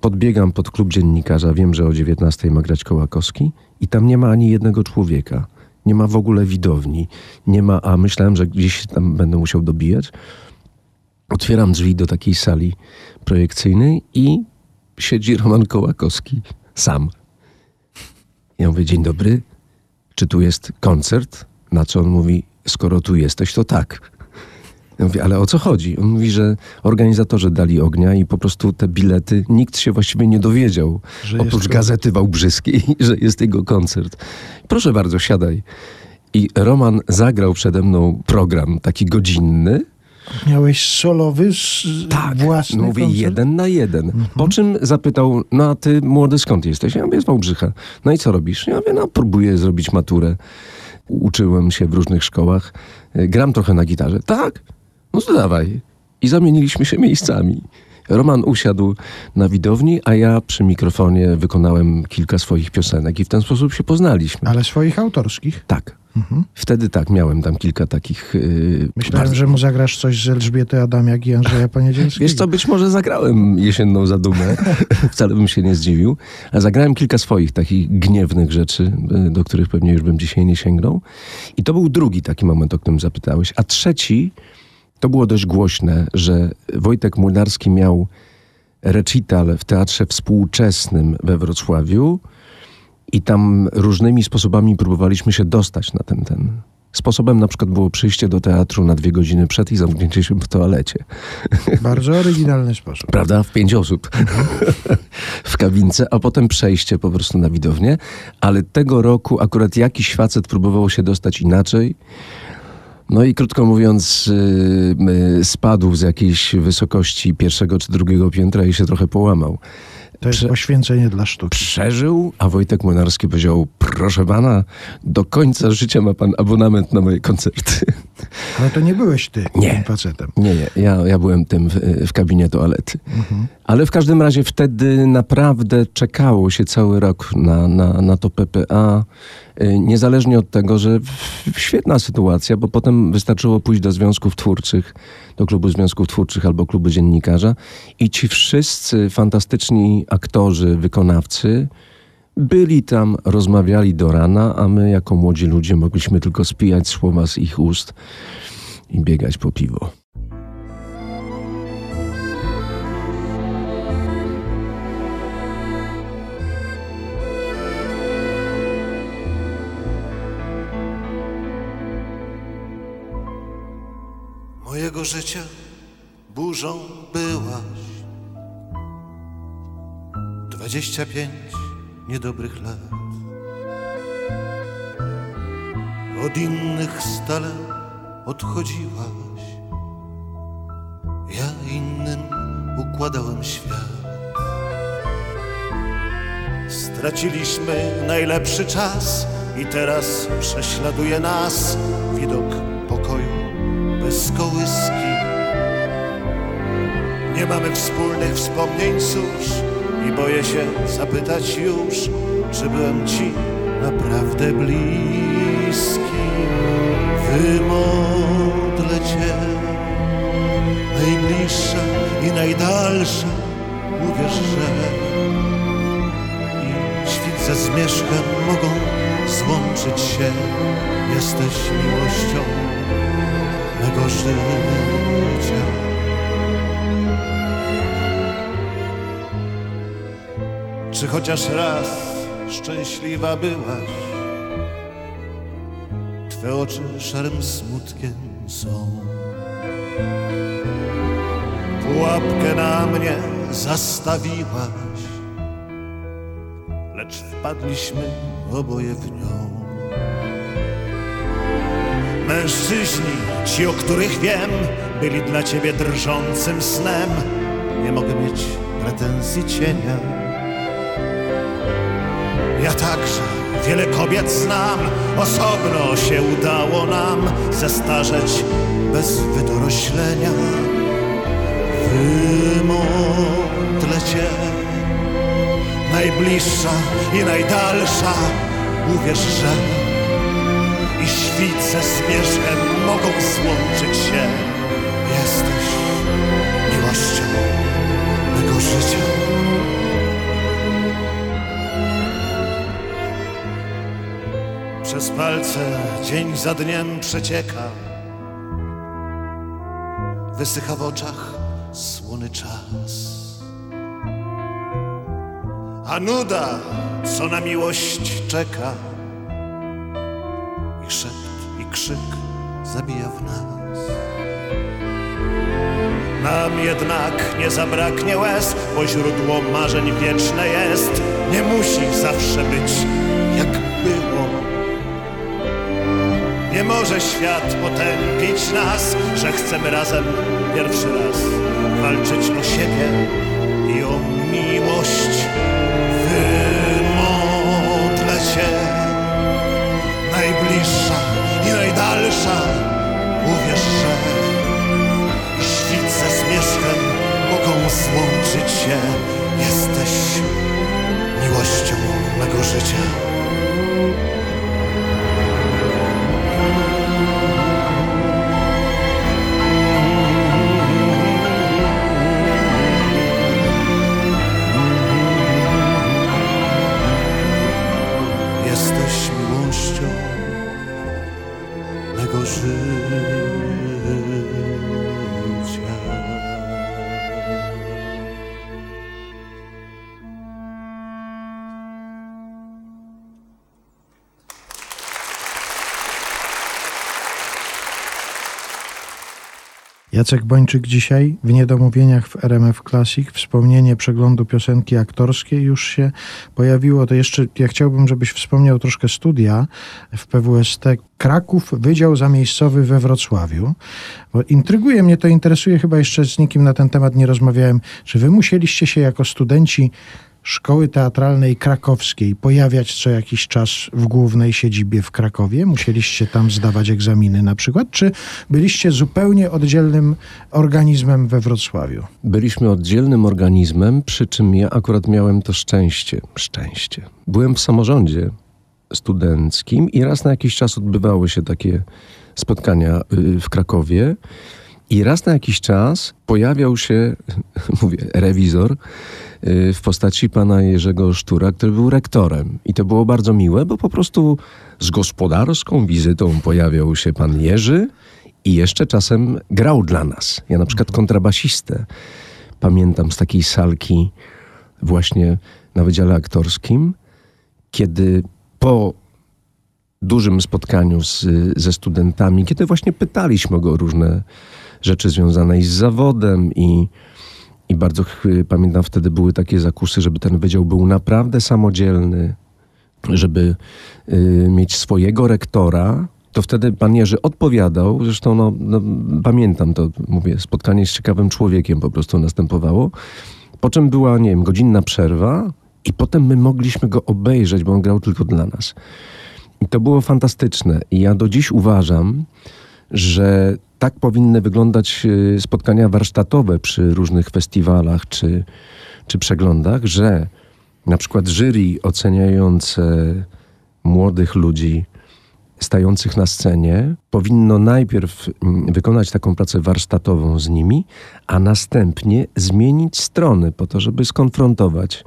podbiegam pod klub dziennikarza, wiem, że o 19 ma grać Kołakowski i tam nie ma ani jednego człowieka. Nie ma w ogóle widowni. Nie ma, a myślałem, że gdzieś tam będę musiał dobijać. Otwieram drzwi do takiej sali projekcyjnej i siedzi Roman Kołakowski sam. Ja mówię, dzień dobry, czy tu jest koncert? Na co on mówi, skoro tu jesteś, to tak. Ja mówię, ale o co chodzi? On mówi, że organizatorzy dali ognia i po prostu te bilety, nikt się właściwie nie dowiedział, Że oprócz. Gazety Wałbrzyskiej, <laughs> że jest jego koncert. Proszę bardzo, siadaj. I Roman zagrał przede mną program taki godzinny, Miałeś solowy, s- własny no Mówi koncert? jeden na jeden. Po czym zapytał, no a ty młody skąd jesteś? Ja mówię, z Wałbrzycha. No i co robisz? Ja mówię, no próbuję zrobić maturę. Uczyłem się w różnych szkołach. Gram trochę na gitarze. Tak? No to dawaj. I zamieniliśmy się miejscami. Roman usiadł na widowni, a ja przy mikrofonie wykonałem kilka swoich piosenek i w ten sposób się poznaliśmy. Ale swoich autorskich? Tak. Wtedy tak, miałem tam kilka takich... Yy, Myślałem, bardzo- że mu zagrasz coś z Elżbiety Adamiak i Andrzeja Poniedzielskiego. Wiesz co, być może zagrałem jesienną zadumę, <laughs> wcale bym się nie zdziwił, a zagrałem kilka swoich takich gniewnych rzeczy, y, do których pewnie już bym dzisiaj nie sięgnął. I to był drugi taki moment, o którym zapytałeś. A trzeci, to było dość głośne, że Wojtek Młynarski miał recital w Teatrze Współczesnym we Wrocławiu i tam różnymi sposobami próbowaliśmy się dostać na ten ten. Sposobem na przykład było przyjście do teatru na dwie godziny przed i zamknięcie się w toalecie. Bardzo oryginalny sposób. Prawda? W pięć osób <laughs> w kabince, a potem przejście po prostu na widownię. Ale tego roku akurat jakiś facet próbował się dostać inaczej. No i krótko mówiąc, yy, yy, spadł z jakiejś wysokości pierwszego czy drugiego piętra i się trochę połamał. To jest Prze- poświęcenie dla sztuki. Przeżył, a Wojtek Młynarski powiedział: Proszę pana, do końca życia ma pan abonament na moje koncerty. <laughs> Ale to nie byłeś ty Nie. tym facetem. Nie, nie, ja, ja byłem tym w, w kabinie toalety. Ale w każdym razie wtedy naprawdę czekało się cały rok na, na, na to PPA. Y, Niezależnie od tego, że świetna sytuacja, bo potem wystarczyło pójść do związków twórczych, do klubu związków twórczych albo klubu dziennikarza i ci wszyscy fantastyczni aktorzy, wykonawcy byli tam, rozmawiali do rana, a my jako młodzi ludzie mogliśmy tylko spijać słowa z ich ust i biegać po piwo. Mojego życia burzą byłaś. Dwadzieścia pięć niedobrych lat. Od innych stale odchodziłaś. Ja innym układałem świat. Straciliśmy najlepszy czas i teraz prześladuje nas widok bez kołyski. Nie mamy wspólnych wspomnień, cóż, i boję się zapytać już, czy byłem ci naprawdę bliski. Wymodlę cię, najbliższa i najdalsza, uwierz, że i świt ze zmierzchem mogą złączyć się. Jesteś miłością mego życia. Czy chociaż raz szczęśliwa byłaś? Twe oczy szarym smutkiem są. Pułapkę na mnie zastawiłaś, lecz wpadliśmy oboje w nią. Mężczyźni, ci o których wiem, byli dla ciebie drżącym snem. Nie mogę mieć pretensji cienia. Ja także wiele kobiet znam, osobno się udało nam zestarzeć bez wydoroślenia. Wymodlę cię, najbliższa i najdalsza, uwierz, że świt ze zmierzchem mogą złączyć się. Jesteś miłością mego życia. Przez palce dzień za dniem przecieka. Wysycha w oczach słony czas. A nuda, co na miłość czeka, zabija w nas. Nam jednak nie zabraknie łez, bo źródło marzeń wieczne jest. Nie musi zawsze być jak było. Nie może świat potępić nas, że chcemy razem pierwszy raz walczyć o siebie i o miłość. Wymodlę cię, najbliższa i najdalsza, się. Jesteś miłością mego życia. Jacek Bończyk dzisiaj w Niedomówieniach w RMF Classic. Wspomnienie przeglądu piosenki aktorskiej już się pojawiło. To jeszcze ja chciałbym, żebyś wspomniał troszkę studia w PWST Kraków, Wydział Zamiejscowy we Wrocławiu. Bo intryguje mnie to, interesuje, chyba jeszcze z nikim na ten temat nie rozmawiałem. Czy wy musieliście się jako studenci Szkoły Teatralnej Krakowskiej pojawiać co jakiś czas w głównej siedzibie w Krakowie? Musieliście tam zdawać egzaminy na przykład? Czy byliście zupełnie oddzielnym organizmem we Wrocławiu? Byliśmy oddzielnym organizmem, przy czym ja akurat miałem to szczęście. Szczęście. Byłem w samorządzie studenckim i raz na jakiś czas odbywały się takie spotkania y, w Krakowie. I raz na jakiś czas pojawiał się, <laughs> mówię, rewizor w postaci pana Jerzego Sztura, który był rektorem. I to było bardzo miłe, bo po prostu z gospodarską wizytą pojawiał się pan Jerzy i jeszcze czasem grał dla nas. Ja na przykład kontrabasistę pamiętam z takiej salki właśnie na Wydziale Aktorskim, kiedy po dużym spotkaniu z, ze studentami, kiedy właśnie pytaliśmy go o różne rzeczy związane z zawodem i, i bardzo pamiętam wtedy były takie zakusy, żeby ten wydział był naprawdę samodzielny, żeby y, mieć swojego rektora, to wtedy pan Jerzy odpowiadał, zresztą no, no, pamiętam to, mówię, spotkanie z ciekawym człowiekiem po prostu następowało, po czym była, nie wiem, godzinna przerwa i potem my mogliśmy go obejrzeć, bo on grał tylko dla nas. I to było fantastyczne. I ja do dziś uważam, że tak powinny wyglądać y, spotkania warsztatowe przy różnych festiwalach czy, czy przeglądach, że na przykład jury oceniające młodych ludzi stających na scenie powinno najpierw mm, wykonać taką pracę warsztatową z nimi, a następnie zmienić strony po to, żeby skonfrontować.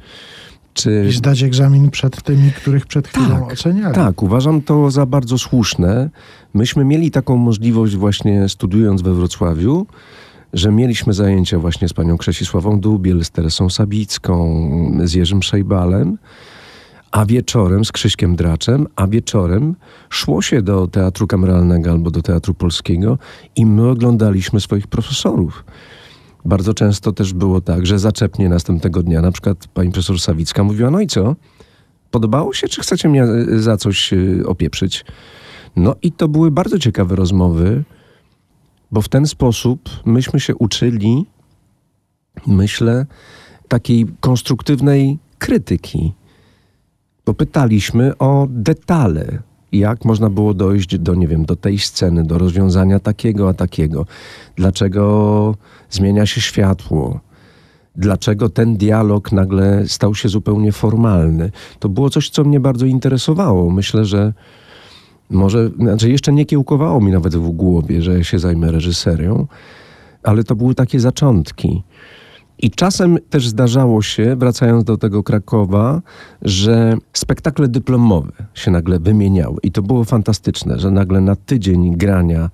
Czy I zdać egzamin przed tymi, których przed chwilą oceniali. tak, uważam to za bardzo słuszne. Myśmy mieli taką możliwość właśnie studiując we Wrocławiu, że mieliśmy zajęcia właśnie z panią Krzesisławą Dubiel, z Teresą Sabicką, z Jerzym Szejbalem, a wieczorem z Krzyśkiem Draczem, a wieczorem szło się do Teatru Kameralnego albo do Teatru Polskiego i my oglądaliśmy swoich profesorów. Bardzo często też było tak, że zaczepnie następnego dnia, na przykład pani profesor Sawicka mówiła, no i co? Podobało się, czy chcecie mnie y, za coś y, opieprzyć? No i to były bardzo ciekawe rozmowy, bo w ten sposób myśmy się uczyli, myślę, takiej konstruktywnej krytyki. Bo pytaliśmy o detale, jak można było dojść do, nie wiem, do tej sceny, do rozwiązania takiego, a takiego. Dlaczego zmienia się światło? Dlaczego ten dialog nagle stał się zupełnie formalny? To było coś, co mnie bardzo interesowało. Myślę, że może, znaczy jeszcze nie kiełkowało mi nawet w głowie, że się zajmę reżyserią, ale to były takie zaczątki. I czasem też zdarzało się, wracając do tego Krakowa, że spektakle dyplomowe się nagle wymieniały. I to było fantastyczne, że nagle na tydzień grania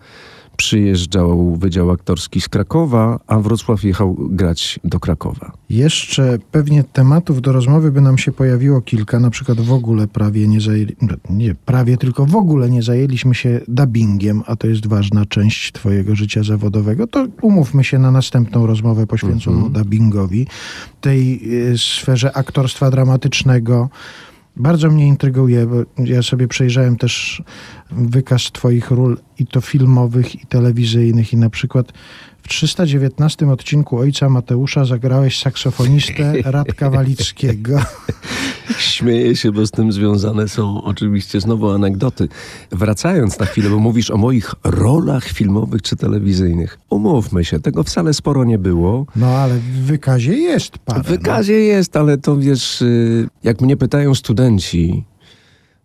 przyjeżdżał Wydział Aktorski z Krakowa, a Wrocław jechał grać do Krakowa. Jeszcze pewnie tematów do rozmowy by nam się pojawiło kilka, na przykład w ogóle prawie nie zajęli, nie prawie, tylko w ogóle nie zajęliśmy się dubbingiem, a to jest ważna część twojego życia zawodowego, to umówmy się na następną rozmowę poświęconą dubbingowi, tej y, sferze aktorstwa dramatycznego. Bardzo mnie intryguje, bo ja sobie przejrzałem też wykaz twoich ról i to filmowych, i telewizyjnych, i na przykład w 319 odcinku Ojca Mateusza zagrałeś saksofonistę <laughs> Radka Walickiego. Śmieję się, bo z tym związane są oczywiście znowu anegdoty. Wracając na chwilę, bo mówisz o moich rolach filmowych czy telewizyjnych. Umówmy się, tego wcale sporo nie było. No ale w wykazie jest parę. W wykazie jest, ale to wiesz, y, jak mnie pytają studenci,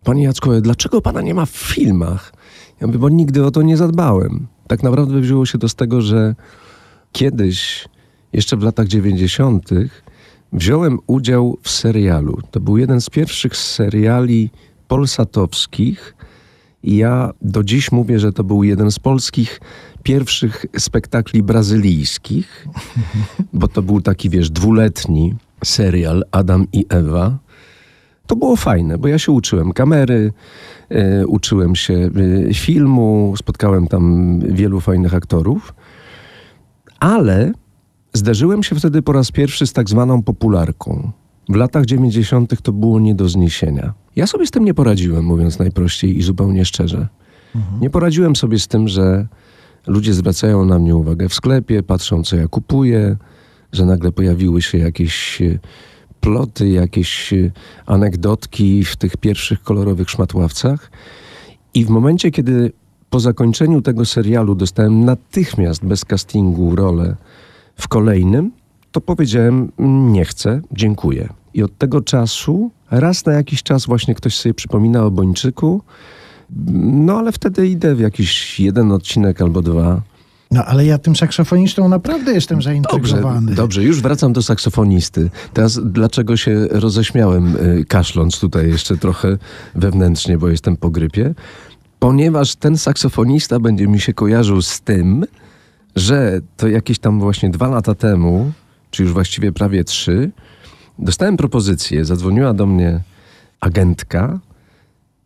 Panie Jacku, dlaczego pana nie ma w filmach? Ja mówię, bo nigdy o to nie zadbałem. Tak naprawdę wzięło się to z tego, że kiedyś, jeszcze w latach 90., wziąłem udział w serialu. To był jeden z pierwszych seriali polsatowskich. I ja do dziś mówię, że to był jeden z polskich pierwszych spektakli brazylijskich, bo to był taki, wiesz, dwuletni serial Adam i Ewa. To było fajne, bo ja się uczyłem kamery, e, uczyłem się e, filmu, spotkałem tam wielu fajnych aktorów, ale zderzyłem się wtedy po raz pierwszy z tak zwaną popularką. W latach 90. to było nie do zniesienia. Ja sobie z tym nie poradziłem, mówiąc najprościej i zupełnie szczerze. Nie poradziłem sobie z tym, że ludzie zwracają na mnie uwagę w sklepie, patrzą, co ja kupuję, że nagle pojawiły się jakieś e, ploty, jakieś e, anegdotki w tych pierwszych kolorowych szmatławcach. I w momencie, kiedy po zakończeniu tego serialu dostałem natychmiast bez castingu rolę w kolejnym, to powiedziałem "Mm, nie chcę, dziękuję. I od tego czasu raz na jakiś czas właśnie ktoś sobie przypomina o Bończyku, no ale wtedy idę w jakiś jeden odcinek albo dwa. No ale ja tym saksofonistą naprawdę jestem Dobrze, zaintrygowany. dobrze, już wracam do saksofonisty. Teraz dlaczego się roześmiałem, y, kaszląc tutaj jeszcze trochę wewnętrznie, bo jestem po grypie? Ponieważ ten saksofonista będzie mi się kojarzył z tym, że to jakieś tam właśnie dwa lata temu, czy już właściwie prawie trzy, dostałem propozycję, zadzwoniła do mnie agentka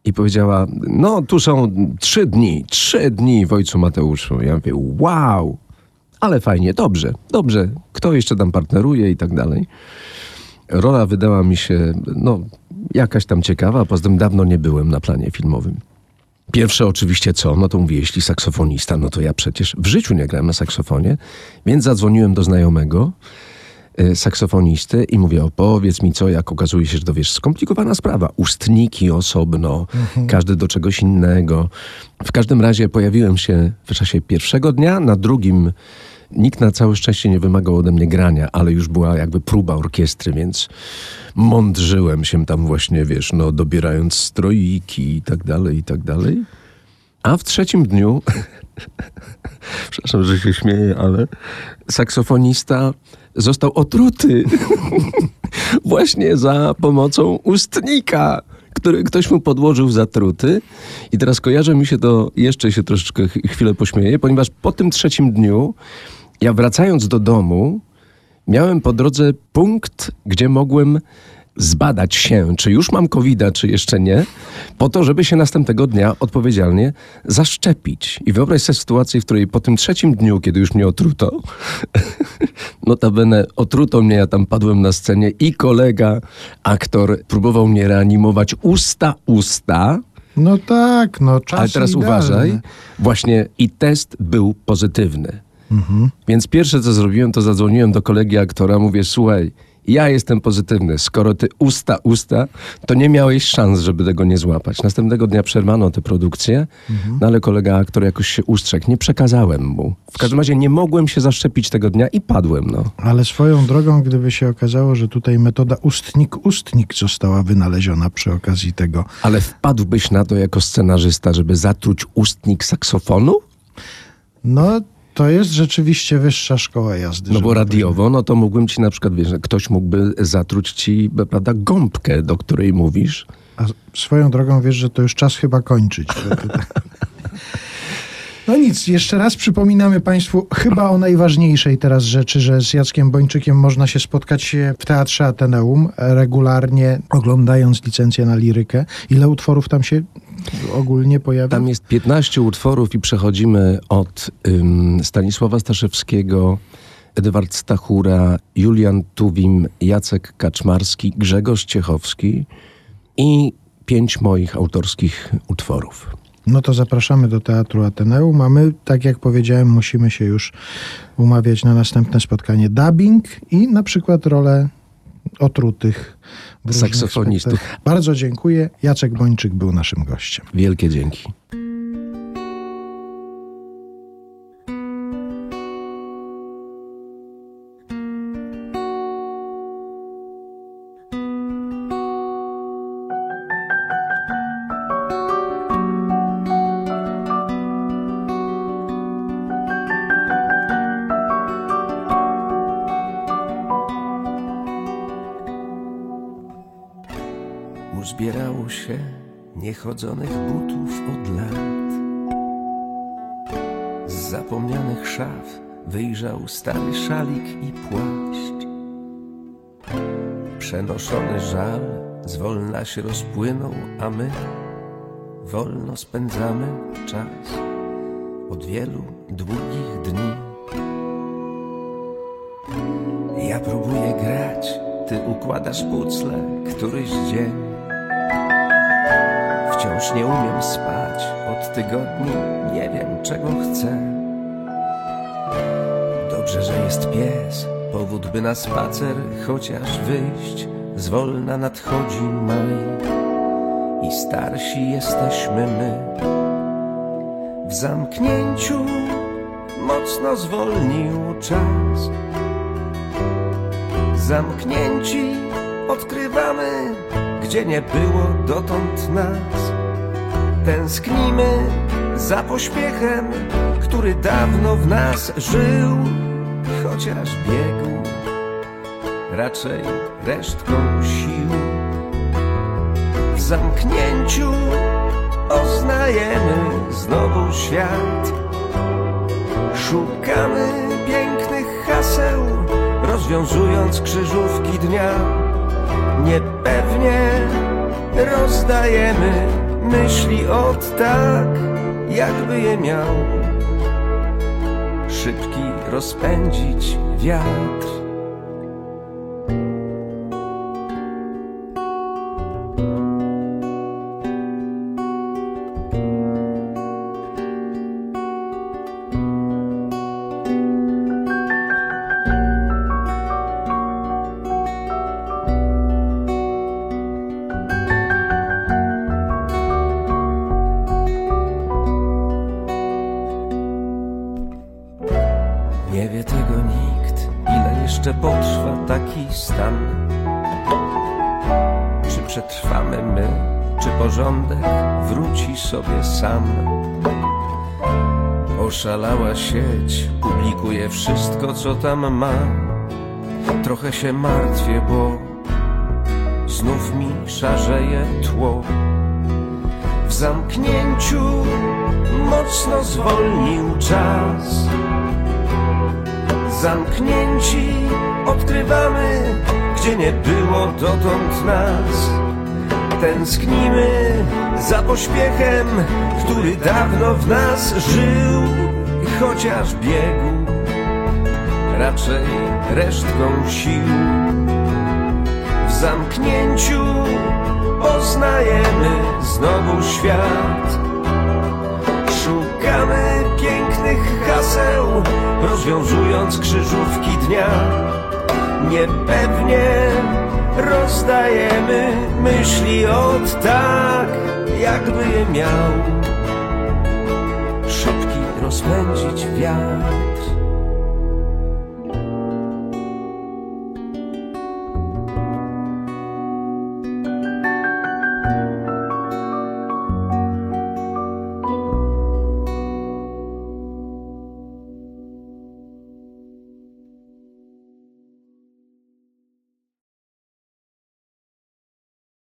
i powiedziała, no tu są trzy dni, trzy dni w Ojcu Mateuszu. Ja mówię, wow, ale fajnie, dobrze, dobrze. Kto jeszcze tam partneruje i tak dalej. Rola wydała mi się, no, jakaś tam ciekawa, poza tym dawno nie byłem na planie filmowym. Pierwsze oczywiście co? No to mówię, jeśli saksofonista, no to ja przecież w życiu nie grałem na saksofonie, więc zadzwoniłem do znajomego saksofonisty i mówię, opowiedz mi co, jak okazuje się, że to wiesz, skomplikowana sprawa. Ustniki osobno, każdy do czegoś innego. W każdym razie pojawiłem się w czasie pierwszego dnia, na drugim nikt na całe szczęście nie wymagał ode mnie grania, ale już była jakby próba orkiestry, więc mądrzyłem się tam właśnie, wiesz, no dobierając stroiki i tak dalej, i tak dalej. A w trzecim dniu, <laughs> przepraszam, że się śmieję, ale saksofonista został otruty <laughs> właśnie za pomocą ustnika, który ktoś mu podłożył zatruty. I teraz kojarzy mi się to, jeszcze się troszeczkę ch- chwilę pośmieję, ponieważ po tym trzecim dniu, ja wracając do domu, miałem po drodze punkt, gdzie mogłem zbadać się, czy już mam covid czy jeszcze nie, po to, żeby się następnego dnia odpowiedzialnie zaszczepić. I wyobraź sobie sytuację, w której po tym trzecim dniu, kiedy już mnie otruto, <laughs> notabene otruto mnie, ja tam padłem na scenie i kolega, aktor, próbował mnie reanimować usta, usta, No tak, no czas ale teraz idealny. uważaj, właśnie i test był pozytywny. Więc pierwsze, co zrobiłem, to zadzwoniłem do kolegi aktora, mówię, słuchaj, ja jestem pozytywny. Skoro ty usta, usta, to nie miałeś szans, żeby tego nie złapać. Następnego dnia przerwano tę produkcję, no ale kolega aktor jakoś się ustrzegł. Nie przekazałem mu. W każdym razie nie mogłem się zaszczepić tego dnia i padłem, no. Ale swoją drogą, gdyby się okazało, że tutaj metoda ustnik-ustnik została wynaleziona przy okazji tego, Ale wpadłbyś na to jako scenarzysta, żeby zatruć ustnik saksofonu? no to jest rzeczywiście wyższa szkoła jazdy. No bo radiowo, no to mógłbym ci na przykład, wiesz, ktoś mógłby zatruć ci, prawda, gąbkę, do której mówisz. A swoją drogą wiesz, że to już czas chyba kończyć. <laughs> No nic, jeszcze raz przypominamy Państwu chyba o najważniejszej teraz rzeczy, że z Jackiem Bończykiem można się spotkać w Teatrze Ateneum regularnie, oglądając licencję na lirykę. Ile utworów tam się ogólnie pojawia? Tam jest 15 utworów i przechodzimy od ym, Stanisława Staszewskiego, Edward Stachura, Julian Tuwim, Jacek Kaczmarski, Grzegorz Ciechowski i pięć moich autorskich utworów. No to zapraszamy do Teatru Ateneum, a my, tak jak powiedziałem, musimy się już umawiać na następne spotkanie dubbing i na przykład rolę otrutych Saksofonistów. Bardzo dziękuję. Jacek Bończyk był naszym gościem. Wielkie dzięki. Się niechodzonych butów od lat. Z zapomnianych szaf wyjrzał stary szalik i płaszcz. Przenoszony żal zwolna się rozpłynął, a my wolno spędzamy czas od wielu długich dni. Ja próbuję grać, ty układasz pucle któryś dzień. Wciąż nie umiem spać, od tygodni nie wiem czego chcę. Dobrze, że jest pies, powód by na spacer chociaż wyjść. Zwolna nadchodzi maj i starsi jesteśmy my. W zamknięciu mocno zwolnił czas. Zamknięci odkrywamy, gdzie nie było dotąd nas. Tęsknimy za pośpiechem, który dawno w nas żył, chociaż biegł raczej resztką sił. W zamknięciu oznajemy znowu świat. Szukamy pięknych haseł, rozwiązując krzyżówki dnia. Rozdajemy myśli od tak, jakby je miał szybki rozpędzić wiatr. Sobie sam? Oszalała sieć, publikuje wszystko, co tam ma. Trochę się martwię, bo znów mi szarzeje tło. W zamknięciu mocno zwolnił czas. Zamknięci odkrywamy, gdzie nie było dotąd nas. Tęsknimy za pośpiechem, który dawno w nas żył, chociaż biegł raczej resztką sił. W zamknięciu poznajemy znowu świat. Szukamy pięknych haseł, rozwiązując krzyżówki dnia. Niepewnie rozdajemy myśli od tak, jakby je miał szybki rozpędzić wiatr.